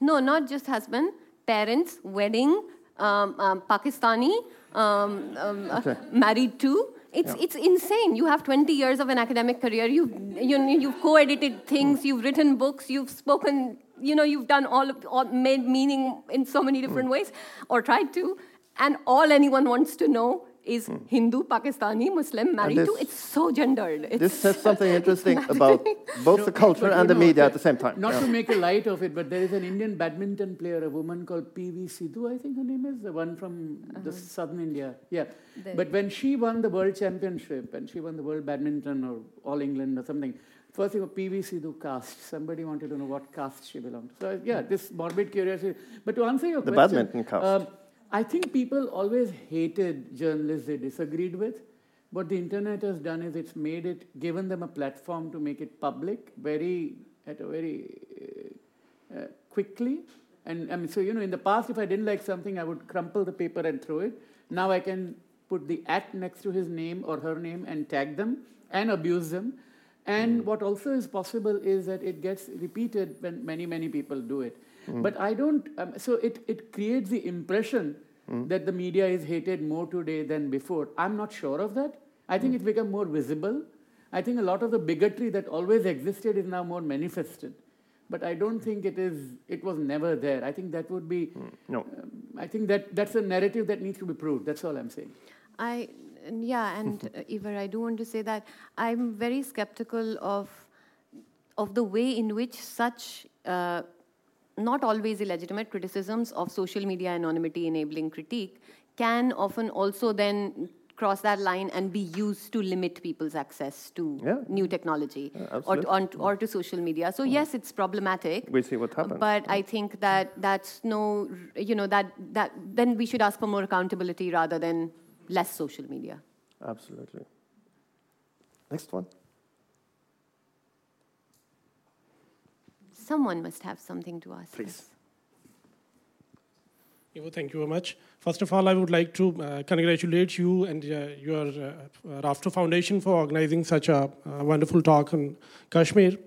No, not just husband, parents, wedding, um, um, Pakistani, um, um uh, okay. uh, married to. It's, yeah. it's insane. You have 20 years of an academic career. You've, you, you've co-edited things. You've written books. You've spoken. You know, you've done all, of, all made meaning in so many different mm. ways, or tried to. And all anyone wants to know is hmm. Hindu, Pakistani, Muslim, married this, to. It's so gendered. It's this says something interesting about both no, the culture and the know, media at the same time. Not yeah. to make a light of it, but there is an Indian badminton player, a woman called P.V. Sidhu, I think her name is, the one from uh-huh. the southern India. Yeah. There. But when she won the world championship and she won the world badminton or All England or something, First thing, PV Sidhu caste. Somebody wanted to know what caste she belonged to. So, yeah, this morbid curiosity. But to answer your the question. The badminton caste. Um, I think people always hated journalists they disagreed with. What the internet has done is it's made it, given them a platform to make it public very, at a very uh, uh, quickly. And I mean, so, you know, in the past, if I didn't like something, I would crumple the paper and throw it. Now I can put the at next to his name or her name and tag them and abuse them. And mm. what also is possible is that it gets repeated when many, many people do it. Mm. But I don't, um, so it, it creates the impression mm. that the media is hated more today than before. I'm not sure of that. I think mm. it's become more visible. I think a lot of the bigotry that always existed is now more manifested. But I don't think it is. It was never there. I think that would be. Mm. No. Um, I think that that's a narrative that needs to be proved. That's all I'm saying. I yeah, and uh, Ivar, I do want to say that I'm very skeptical of of the way in which such uh, not always illegitimate criticisms of social media anonymity enabling critique can often also then cross that line and be used to limit people's access to yeah. new technology yeah, or, to, on, or to social media. So mm. yes, it's problematic. We see what happens. But I think that that's no, you know, that that then we should ask for more accountability rather than less social media. Absolutely. Next one. Someone must have something to ask. Please. Us. Thank you very much. First of all, I would like to uh, congratulate you and uh, your uh, Rafto Foundation for organizing such a, a wonderful talk on Kashmir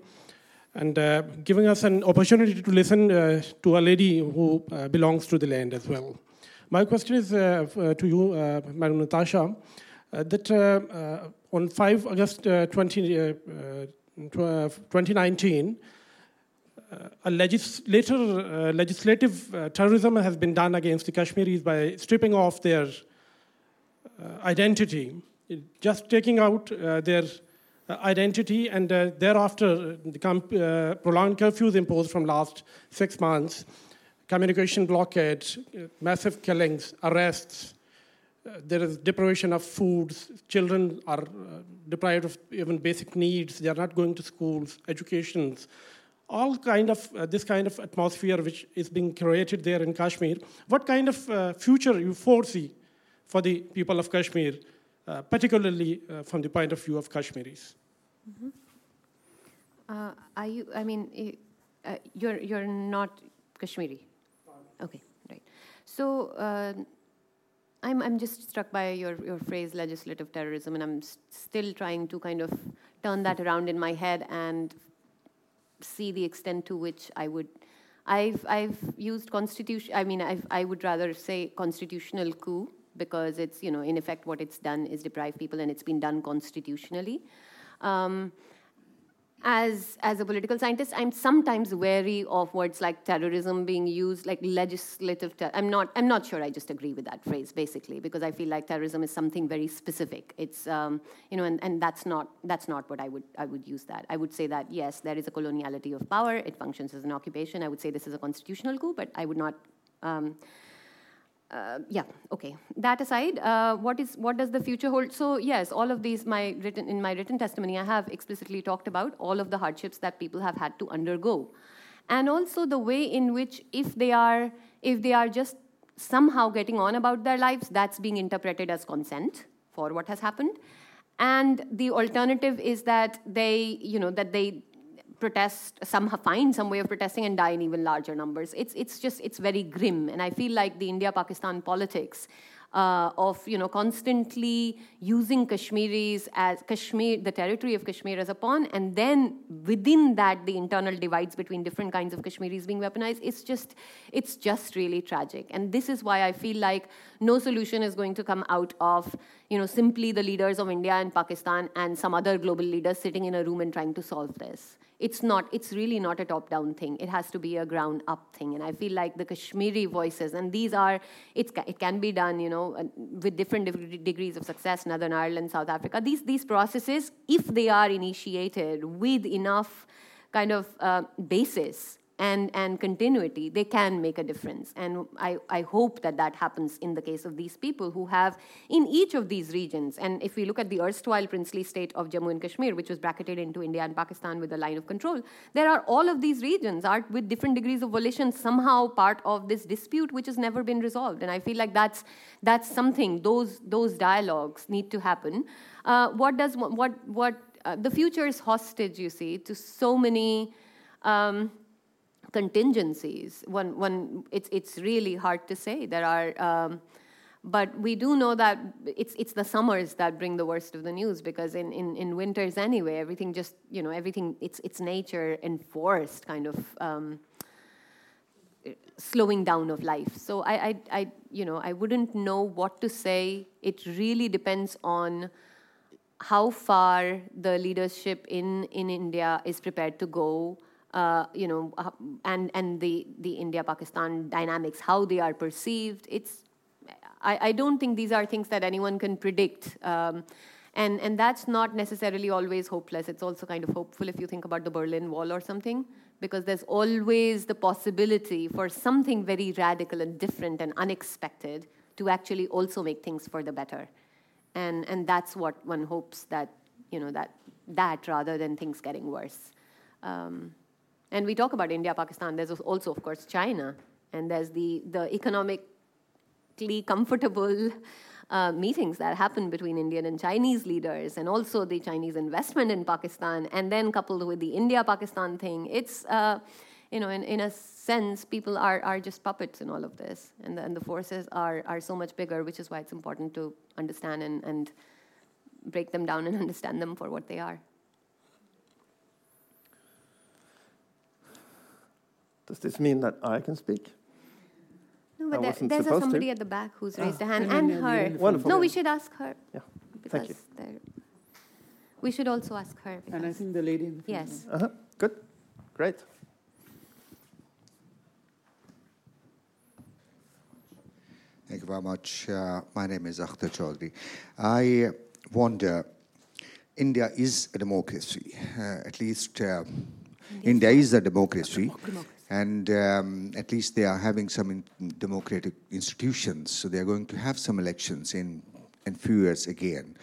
and uh, giving us an opportunity to listen uh, to a lady who uh, belongs to the land as well. My question is to you, Madam Natasha, that on 5 August 20, 2019, a legislator, uh, legislative uh, terrorism has been done against the Kashmiris by stripping off their uh, identity, just taking out uh, their uh, identity, and uh, thereafter the prolonged curfews imposed from last six months, communication blockade, massive killings, arrests. there is deprivation of foods. Children are deprived of even basic needs. They are not going to schools, educations all kind of uh, this kind of atmosphere which is being created there in Kashmir. What kind of uh, future you foresee for the people of Kashmir, uh, particularly uh, from the point of view of Kashmiris? Mm-hmm. Uh, are you? I mean, uh, you're you're not Kashmiri. Okay, right. So. I'm, I'm just struck by your, your phrase legislative terrorism, and I'm st- still trying to kind of turn that around in my head and see the extent to which I would. I've, I've used constitution, I mean, I've, I would rather say constitutional coup because it's, you know, in effect, what it's done is deprive people and it's been done constitutionally. Um, as as a political scientist, I'm sometimes wary of words like terrorism being used, like legislative. Ter- I'm not. I'm not sure. I just agree with that phrase basically because I feel like terrorism is something very specific. It's um, you know, and, and that's not that's not what I would I would use that. I would say that yes, there is a coloniality of power. It functions as an occupation. I would say this is a constitutional coup, but I would not. Um, uh, yeah okay. That aside uh, what is what does the future hold? So yes all of these my written in my written testimony i have explicitly talked about all of the hardships that people have had to undergo. And also the way in which if they are if they are just somehow getting on about their lives that's being interpreted as consent for what has happened. And the alternative is that they you know that they protest some find some way of protesting and die in even larger numbers. It's it's just it's very grim. And i feel like the india pakistan politics uh, of you know constantly using Kashmiris as Kashmir, the territory of Kashmir as a pawn, and then within that the internal divides between different kinds of Kashmiris being weaponized. It's just it's just really tragic, and this is why I feel like no solution is going to come out of you know simply the leaders of India and Pakistan and some other global leaders sitting in a room and trying to solve this it's not it's really not a top down thing. It has to be a ground up thing. And i feel like the kashmiri voices and these are it's, it can be done you know with different degrees of success northern ireland south africa. These these processes if they are initiated with enough kind of uh, basis and, and continuity, they can make a difference. And I, I hope that that happens in the case of these people who have, in each of these regions, and if we look at the erstwhile princely state of Jammu and Kashmir, which was bracketed into India and Pakistan with a line of control, there are all of these regions are with different degrees of volition somehow part of this dispute which has never been resolved. And I feel like that's, that's something, those, those dialogues need to happen. Uh, what does, what, what, uh, the future is hostage, you see, to so many. Um, contingencies. One, one, it's, it's really hard to say. There are, um, but we do know that it's, it's the summers that bring the worst of the news because in, in, in winters anyway, everything just, you know, everything, it's, it's nature enforced kind of um, slowing down of life. So I, I, I, you know, I wouldn't know what to say. It really depends on how far the leadership in, in India is prepared to go uh, you know, uh, and and the the India-Pakistan dynamics, how they are perceived. It's I, I, don't think these are things that anyone can predict. Um, and, and that's not necessarily always hopeless. It's also kind of hopeful if you think about the Berlin Wall or something, because there's always the possibility for something very radical and different and unexpected to actually also make things for the better. And, and that's what one hopes that, you know, that, that rather than things getting worse. Um, and we talk about India, Pakistan. There's also, of course, China, and there's the the economically comfortable uh, meetings that happen between Indian and Chinese leaders, and also the Chinese investment in Pakistan, and then coupled with the India-Pakistan thing, it's uh, you know, in, in a sense, people are, are just puppets in all of this, and the, and the forces are, are so much bigger, which is why it's important to understand and, and break them down and understand them for what they are. Does this mean that I can speak? No, but there, there's a somebody to. at the back who's ah. raised a hand, and her. Wonderful. No, we should ask her. Yeah, thank you. We should also ask her. And I think the lady in the Yes. Uh-huh. Good. Great. Thank you very much. Uh, my name is Akhtar Chaudhry. I wonder, India is a democracy, uh, at least uh, India is a democracy. And um, at least they are having some in democratic institutions. So they are going to have some elections in, in few years again.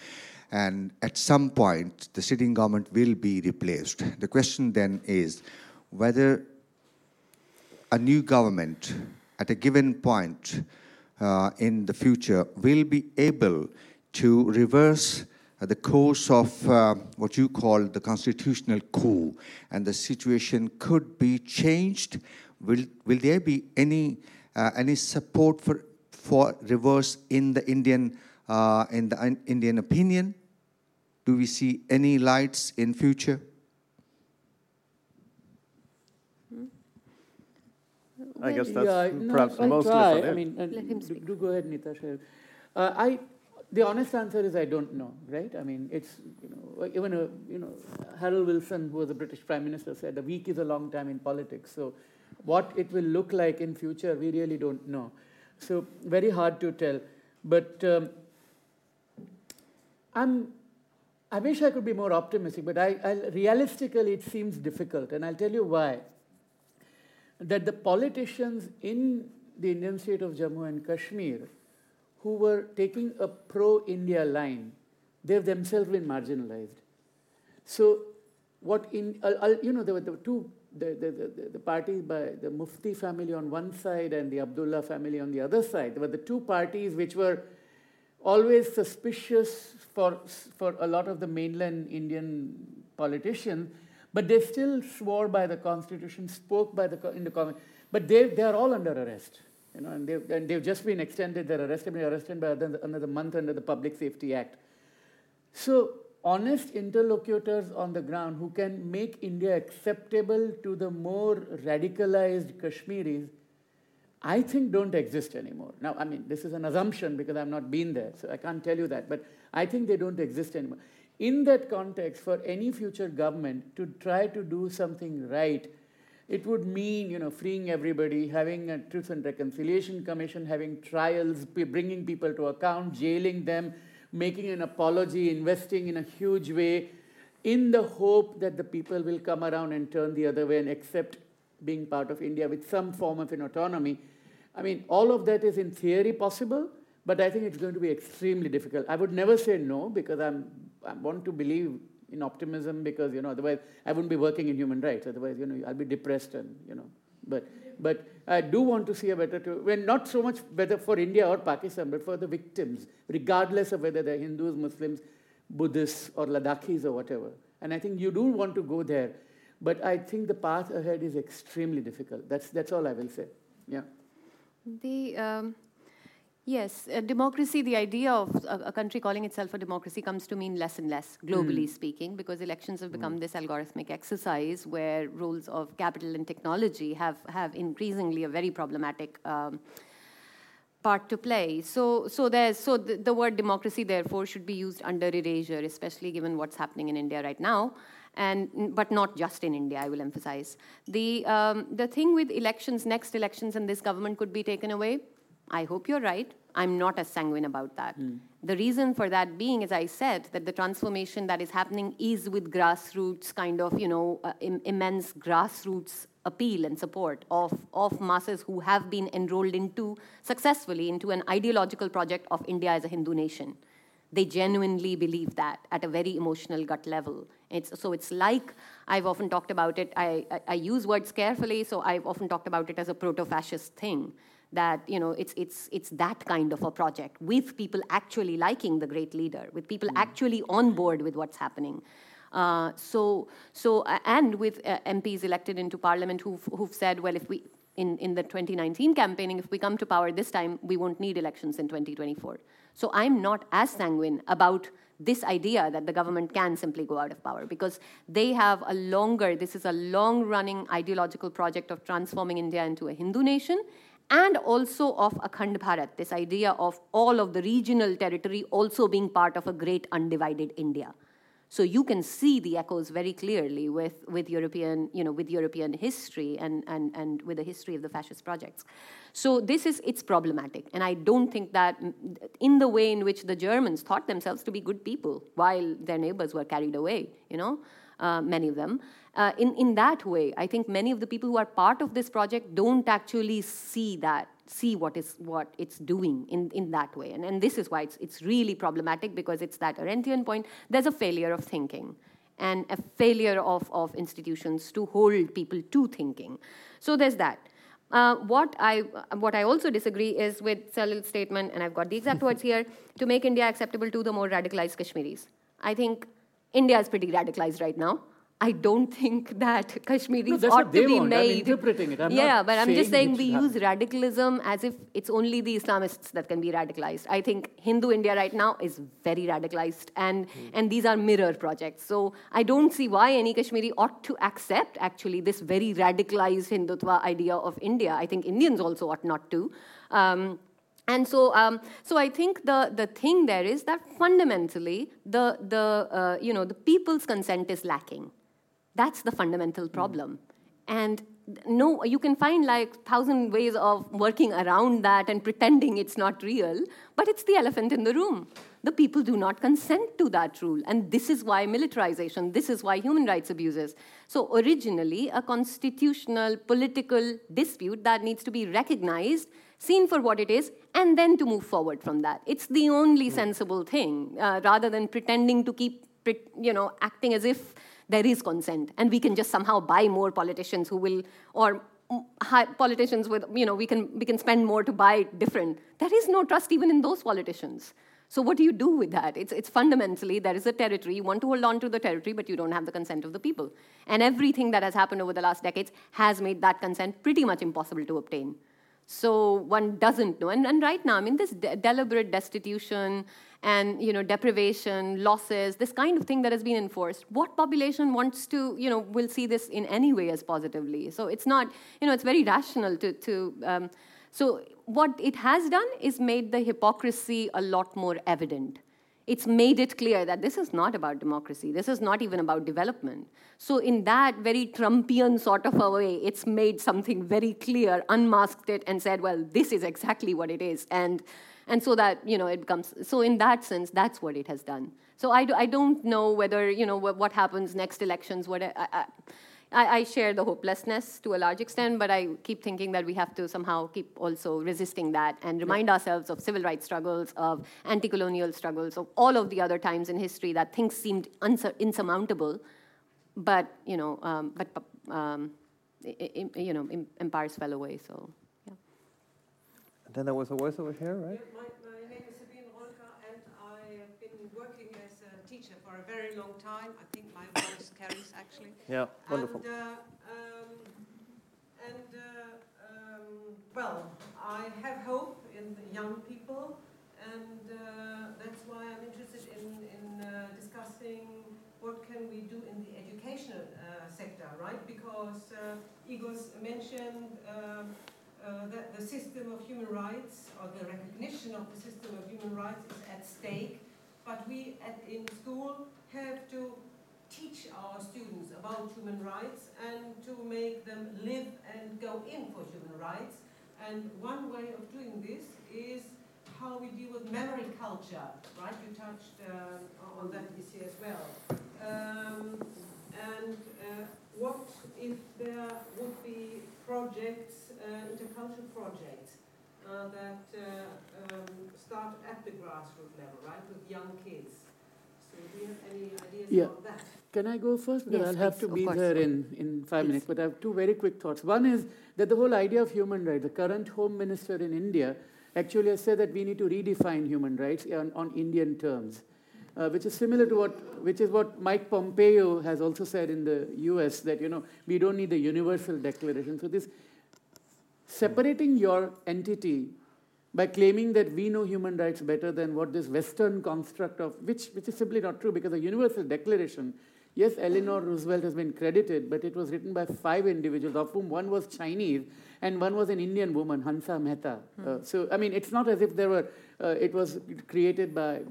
And at some point, the sitting government will be replaced. The question then is whether a new government at a given point uh, in the future will be able to reverse the course of uh, what you call the constitutional coup, and the situation could be changed. Will, will there be any, uh, any support for, for reverse in the Indian, uh, in the Indian opinion? Do we see any lights in future? I guess that's yeah, perhaps no, mostly try. I mean, Let him. Do, do go ahead, Nitasha. Uh, I the honest answer is I don't know, right? I mean, it's, you know, even, a, you know, Harold Wilson, who was a British Prime Minister, said a week is a long time in politics. So what it will look like in future, we really don't know. So very hard to tell. But um, I'm, I wish I could be more optimistic, but I, I, realistically it seems difficult. And I'll tell you why. That the politicians in the Indian state of Jammu and Kashmir who were taking a pro India line, they've themselves been marginalized. So, what in, uh, you know, there were the two, the, the, the, the parties by the Mufti family on one side and the Abdullah family on the other side. There were the two parties which were always suspicious for, for a lot of the mainland Indian politicians, but they still swore by the constitution, spoke by the in the comment, but they they are all under arrest. You know, and they've, and they've just been extended, they're arrested, been arrested by another month under the Public Safety Act. So, honest interlocutors on the ground who can make India acceptable to the more radicalized Kashmiris, I think don't exist anymore. Now, I mean, this is an assumption because I've not been there, so I can't tell you that, but I think they don't exist anymore. In that context, for any future government to try to do something right, it would mean, you know, freeing everybody, having a Truth and Reconciliation Commission, having trials, bringing people to account, jailing them, making an apology, investing in a huge way, in the hope that the people will come around and turn the other way and accept being part of India with some form of an autonomy. I mean, all of that is in theory possible, but I think it's going to be extremely difficult. I would never say no because I'm, I want to believe in optimism because, you know, otherwise I wouldn't be working in human rights. Otherwise, you know, I'll be depressed and, you know, but, but I do want to see a better, to, well, not so much better for India or Pakistan, but for the victims, regardless of whether they're Hindus, Muslims, Buddhists, or Ladakhis or whatever. And I think you do want to go there, but I think the path ahead is extremely difficult. That's, that's all I will say. Yeah. The, um, Yes, democracy, the idea of a, a, country calling itself a democracy comes to mean less and less, globally mm. speaking, because elections have become mm. this algorithmic exercise where rules of capital and technology have, have increasingly a very problematic um, part to play. So, so, there's, so the, the word democracy, therefore, should be used under erasure, especially given what's happening in India right now and but not just in India. I will emphasize the um, the thing with elections, next elections, and this government could be taken away. I hope you're right. I'm not as sanguine about that. Mm. The reason for that being, as I said, that the transformation that is happening is with grassroots kind of, you know, uh, Im- immense grassroots appeal and support of, of masses who have been enrolled into successfully into an ideological project of India as a Hindu nation. They genuinely believe that at a very emotional gut level. It's, so it's like I've often talked about it. I, I, I use words carefully, so I've often talked about it as a proto fascist thing that you know it's it's it's that kind of a project with people actually liking the great leader with people mm. actually on board with what's happening. Uh, so so uh, and with uh, MPs elected into parliament who've, who've said well if we in, in the 2019 campaigning if we come to power this time we won't need elections in 2024 so i'm not as sanguine about this idea that the government can simply go out of power because they have a longer this is a long running ideological project of transforming india into a hindu nation and also of Akhand Bharat, this idea of all of the regional territory also being part of a great undivided India. So you can see the echoes very clearly with, with European, you know, with European history and, and, and with the history of the fascist projects. So this is it's problematic, and I don't think that in the way in which the Germans thought themselves to be good people while their neighbors were carried away, you know, uh, many of them. Uh, in, in that way, I think many of the people who are part of this project don't actually see that, see what is what it's doing in, in that way. And, and this is why it's, it's really problematic because it's that Arendtian point. There's a failure of thinking and a failure of, of institutions to hold people to thinking. So there's that. Uh, what I what I also disagree is with Salil's statement, and I've got the exact words here: to make India acceptable to the more radicalized Kashmiris. I think India is pretty radicalized right now. I don't think that Kashmiris no, ought to be want. made. I'm interpreting it. I'm yeah, but I'm just saying we use radicalism as if it's only the Islamists that can be radicalized. I think Hindu India right now is very radicalized, and mm. and these are mirror projects. So I don't see why any Kashmiri ought to accept actually this very radicalized Hindutva idea of India. I think Indians also ought not to. Um, and so, um, so I think the, the thing there is that fundamentally the, the, uh, you know, the people's consent is lacking. That's the fundamental hmm. problem. And no, you can find like thousand ways of working around that and pretending it's not real, but it's the elephant in the room. The people do not consent to that rule. And this is why militarization, this is why human rights abuses. So, originally, a constitutional political dispute that needs to be recognized seen for what it is, and then to move forward from that. It's the only hmm. sensible thing, uh, rather than pretending to keep, you know, acting as if there is consent, and we can just somehow buy more politicians who will, or politicians with, you know, we can we can spend more to buy different. There is no trust even in those politicians. So what do you do with that? It's, it's fundamentally there is a territory. You want to hold on to the territory, but you don't have the consent of the people. And everything that has happened over the last decades has made that consent pretty much impossible to obtain. So one doesn't know. And, and right now, I mean, this de- deliberate destitution and you know deprivation, losses, this kind of thing that has been enforced. What population wants to you know will see this in any way as positively? So it's not you know it's very rational to to. Um, so what it has done is made the hypocrisy a lot more evident it's made it clear that this is not about democracy. This is not even about development. So, in that very Trumpian sort of a way, it's made something very clear, unmasked it, and said, well, this is exactly what it is. And, and so that, you know, it becomes, so in that sense, that's what it has done. So, I, do, I don't know whether, you know, what, what happens next elections, what, I, I, I, I, share the hopelessness to a large extent, but I keep thinking that we have to somehow keep also resisting that and remind ourselves of civil rights struggles, of anti colonial struggles, of all of the other times in history that things seemed insurmountable, but, you know, um, but, um, you know, empires fell away. So. And then there was a voice over here, right? Yeah, my, my name is Sabine Rolka, and I have been working as a teacher for a very long time. I think my voice carries actually. Yeah, wonderful. And, uh, um, and uh, um, well, I have hope in young people, and uh, that's why I'm interested in, in uh, discussing what can we do in the educational uh, sector, right? Because uh, Igor's mentioned um, uh, that the system of human rights or the recognition of the system of human rights is at stake, but we at, in school have to teach our students about human rights and to make them live and go in for human rights. And one way of doing this is how we deal with memory culture, right? You touched uh, on that issue as well. Um, and uh, what if there would be projects, uh, intercultural projects, uh, that uh, um, start at the grassroots level, right, with young kids? So do you have any ideas yeah. about that? Can I go first? Because yes, I'll have to be there in, in five minutes. But I have two very quick thoughts. One is that the whole idea of human rights, the current Home Minister in India actually has said that we need to redefine human rights on, on Indian terms. Uh, which is similar to what, which is what Mike Pompeo has also said in the U.S. that you know we don't need the universal declaration. So this separating your entity by claiming that we know human rights better than what this Western construct of which which is simply not true because the universal declaration Yes, Eleanor Roosevelt has been credited, but it was written by five individuals, of whom one was Chinese and one was an Indian woman, Hansa Mehta. Hmm. Uh, so, I mean, it's not as if there were, it was created by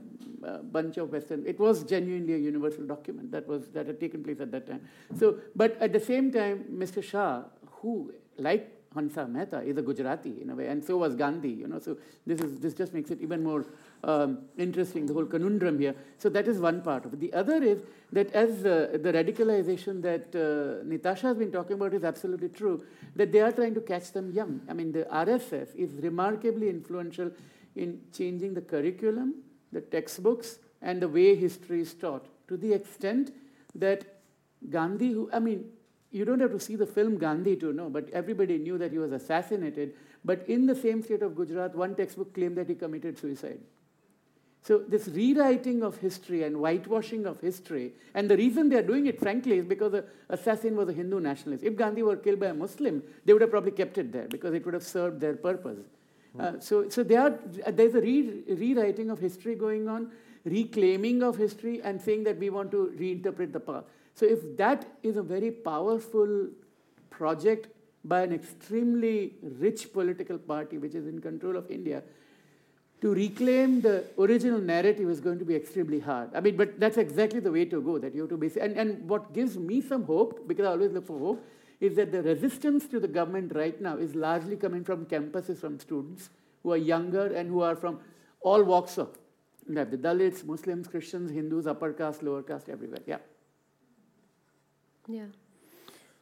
a bunch of Western, it was genuinely a universal document that, was, that had taken place at that time. So, but at the same time, Mr. Shah, who, like Hansa Mehta is a Gujarati in a way, and so was Gandhi. You know, so this is this just makes it even more um, interesting. The whole conundrum here. So that is one part of it. The other is that as uh, the radicalization that uh, Nitasha has been talking about is absolutely true. That they are trying to catch them young. I mean, the RSS is remarkably influential in changing the curriculum, the textbooks, and the way history is taught to the extent that Gandhi, who I mean, you don't have to see the film Gandhi to know, but everybody knew that he was assassinated. But in the same state of Gujarat, one textbook claimed that he committed suicide. So, this rewriting of history and whitewashing of history, and the reason they are doing it, frankly, is because the assassin was a Hindu nationalist. If Gandhi were killed by a Muslim, they would have probably kept it there because it would have served their purpose. Uh, so, so are, there's a re- rewriting of history going on, reclaiming of history, and saying that we want to reinterpret the past. So if that is a very powerful project by an extremely rich political party which is in control of India, to reclaim the original narrative is going to be extremely hard. I mean, but that's exactly the way to go, that you have to be... And, and what gives me some hope, because I always look for hope, is that the resistance to the government right now is largely coming from campuses, from students who are younger and who are from all walks of life. The Dalits, Muslims, Christians, Hindus, upper caste, lower caste, everywhere. Yeah. Yeah.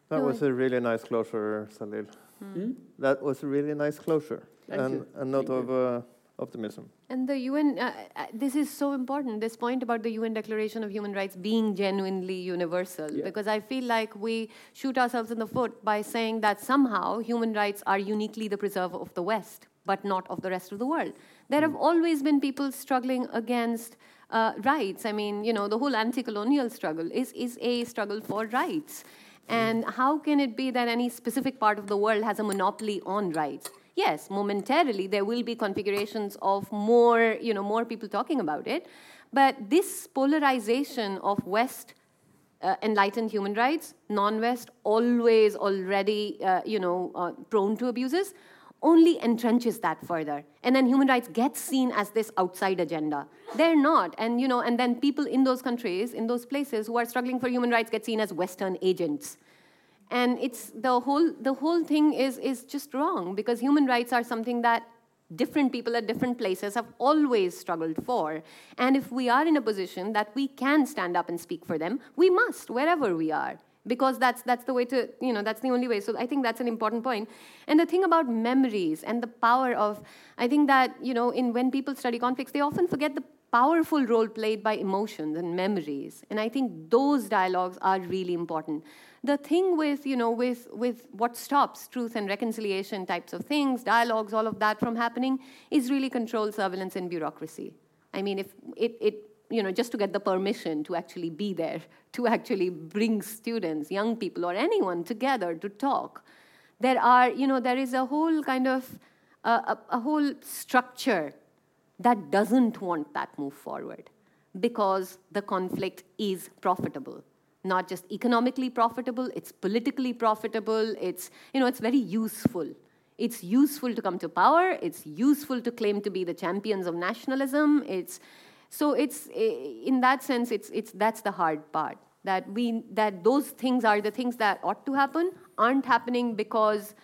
That no, was I... a really nice closure, Salil. Mm. That was a really nice closure. Thank and you. a note Thank of uh, optimism. And the UN, uh, uh, this is so important, this point about the UN Declaration of Human Rights being genuinely universal, yeah. because I feel like we shoot ourselves in the foot by saying that somehow human rights are uniquely the preserve of the West, but not of the rest of the world. There have always been people struggling against uh, rights. I mean, you know, the whole anti-colonial struggle is, is a struggle for rights. And how can it be that any specific part of the world has a monopoly on rights? Yes, momentarily there will be configurations of more, you know, more people talking about it. But this polarization of West uh, enlightened human rights, non-West, always already, uh, you know, uh, prone to abuses, only entrenches that further. And then human rights gets seen as this outside agenda. They're not. And, you know, and then people in those countries, in those places who are struggling for human rights get seen as Western agents. And it's the whole, the whole thing is, is just wrong because human rights are something that different people at different places have always struggled for. And if we are in a position that we can stand up and speak for them, we must, wherever we are because that's that's the way to you know that's the only way so i think that's an important point. and the thing about memories and the power of i think that you know in when people study conflicts they often forget the powerful role played by emotions and memories and i think those dialogues are really important the thing with you know with with what stops truth and reconciliation types of things dialogues all of that from happening is really control surveillance and bureaucracy i mean if it, it you know, just to get the permission to actually be there, to actually bring students, young people, or anyone together to talk. There are, you know, there is a whole kind of, uh, a, a whole structure that doesn't want that move forward because the conflict is profitable not just economically profitable it's politically profitable it's you know it's very useful. It's useful to come to power it's useful to claim to be the champions of nationalism it's so it's in that sense, it's, it's that's the hard part that we that those things are the things that ought to happen aren't happening because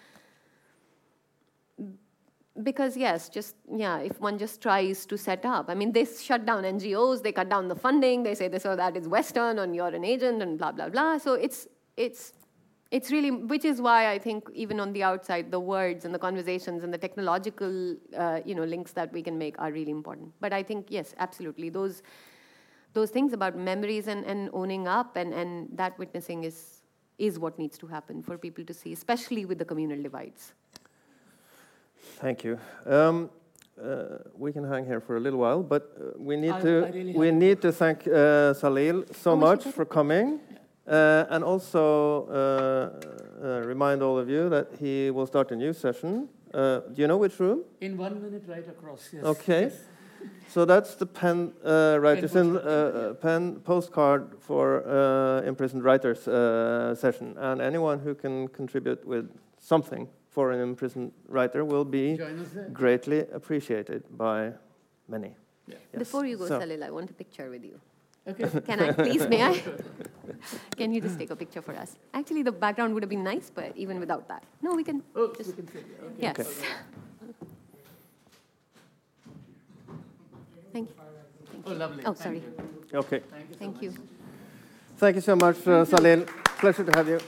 because yes just yeah if one just tries to set up i mean they shut down ngos they cut down the funding they say this or that is western and you're an agent and blah blah blah. So it's it's it's really which is why i think even on the outside the words and the conversations and the technological uh, you know links that we can make are really important. But i think yes absolutely those those things about memories and, and owning up and, and that witnessing is is what needs to happen for people to see especially with the communal divides thank you um, uh, we can hang here for a little while, but uh, we need I, to I really we need to thank uh, Salil so Oh, much for coming. Uh, and also uh, uh, remind all of you that he will start a new session. Uh, do you know which room? In one minute, right across. Yes. Okay. Yes. So that's the pen uh, writers Pen in uh, pen postcard for uh, imprisoned writers uh, session, and anyone who can contribute with something for an imprisoned writer will be Join us there. greatly appreciated by many. Yeah. Yes. before you go So- salil i want a picture with you Okay. can i please may i can you just take a picture for us actually the background would have been nice but even without that no we can Oh, just we can say, yeah, okay. yes thank you Oh, lovely. oh Thank sorry you. Okay. Thank you. so thank much. you Thank you so much, uh, Salil. Pleasure to have you.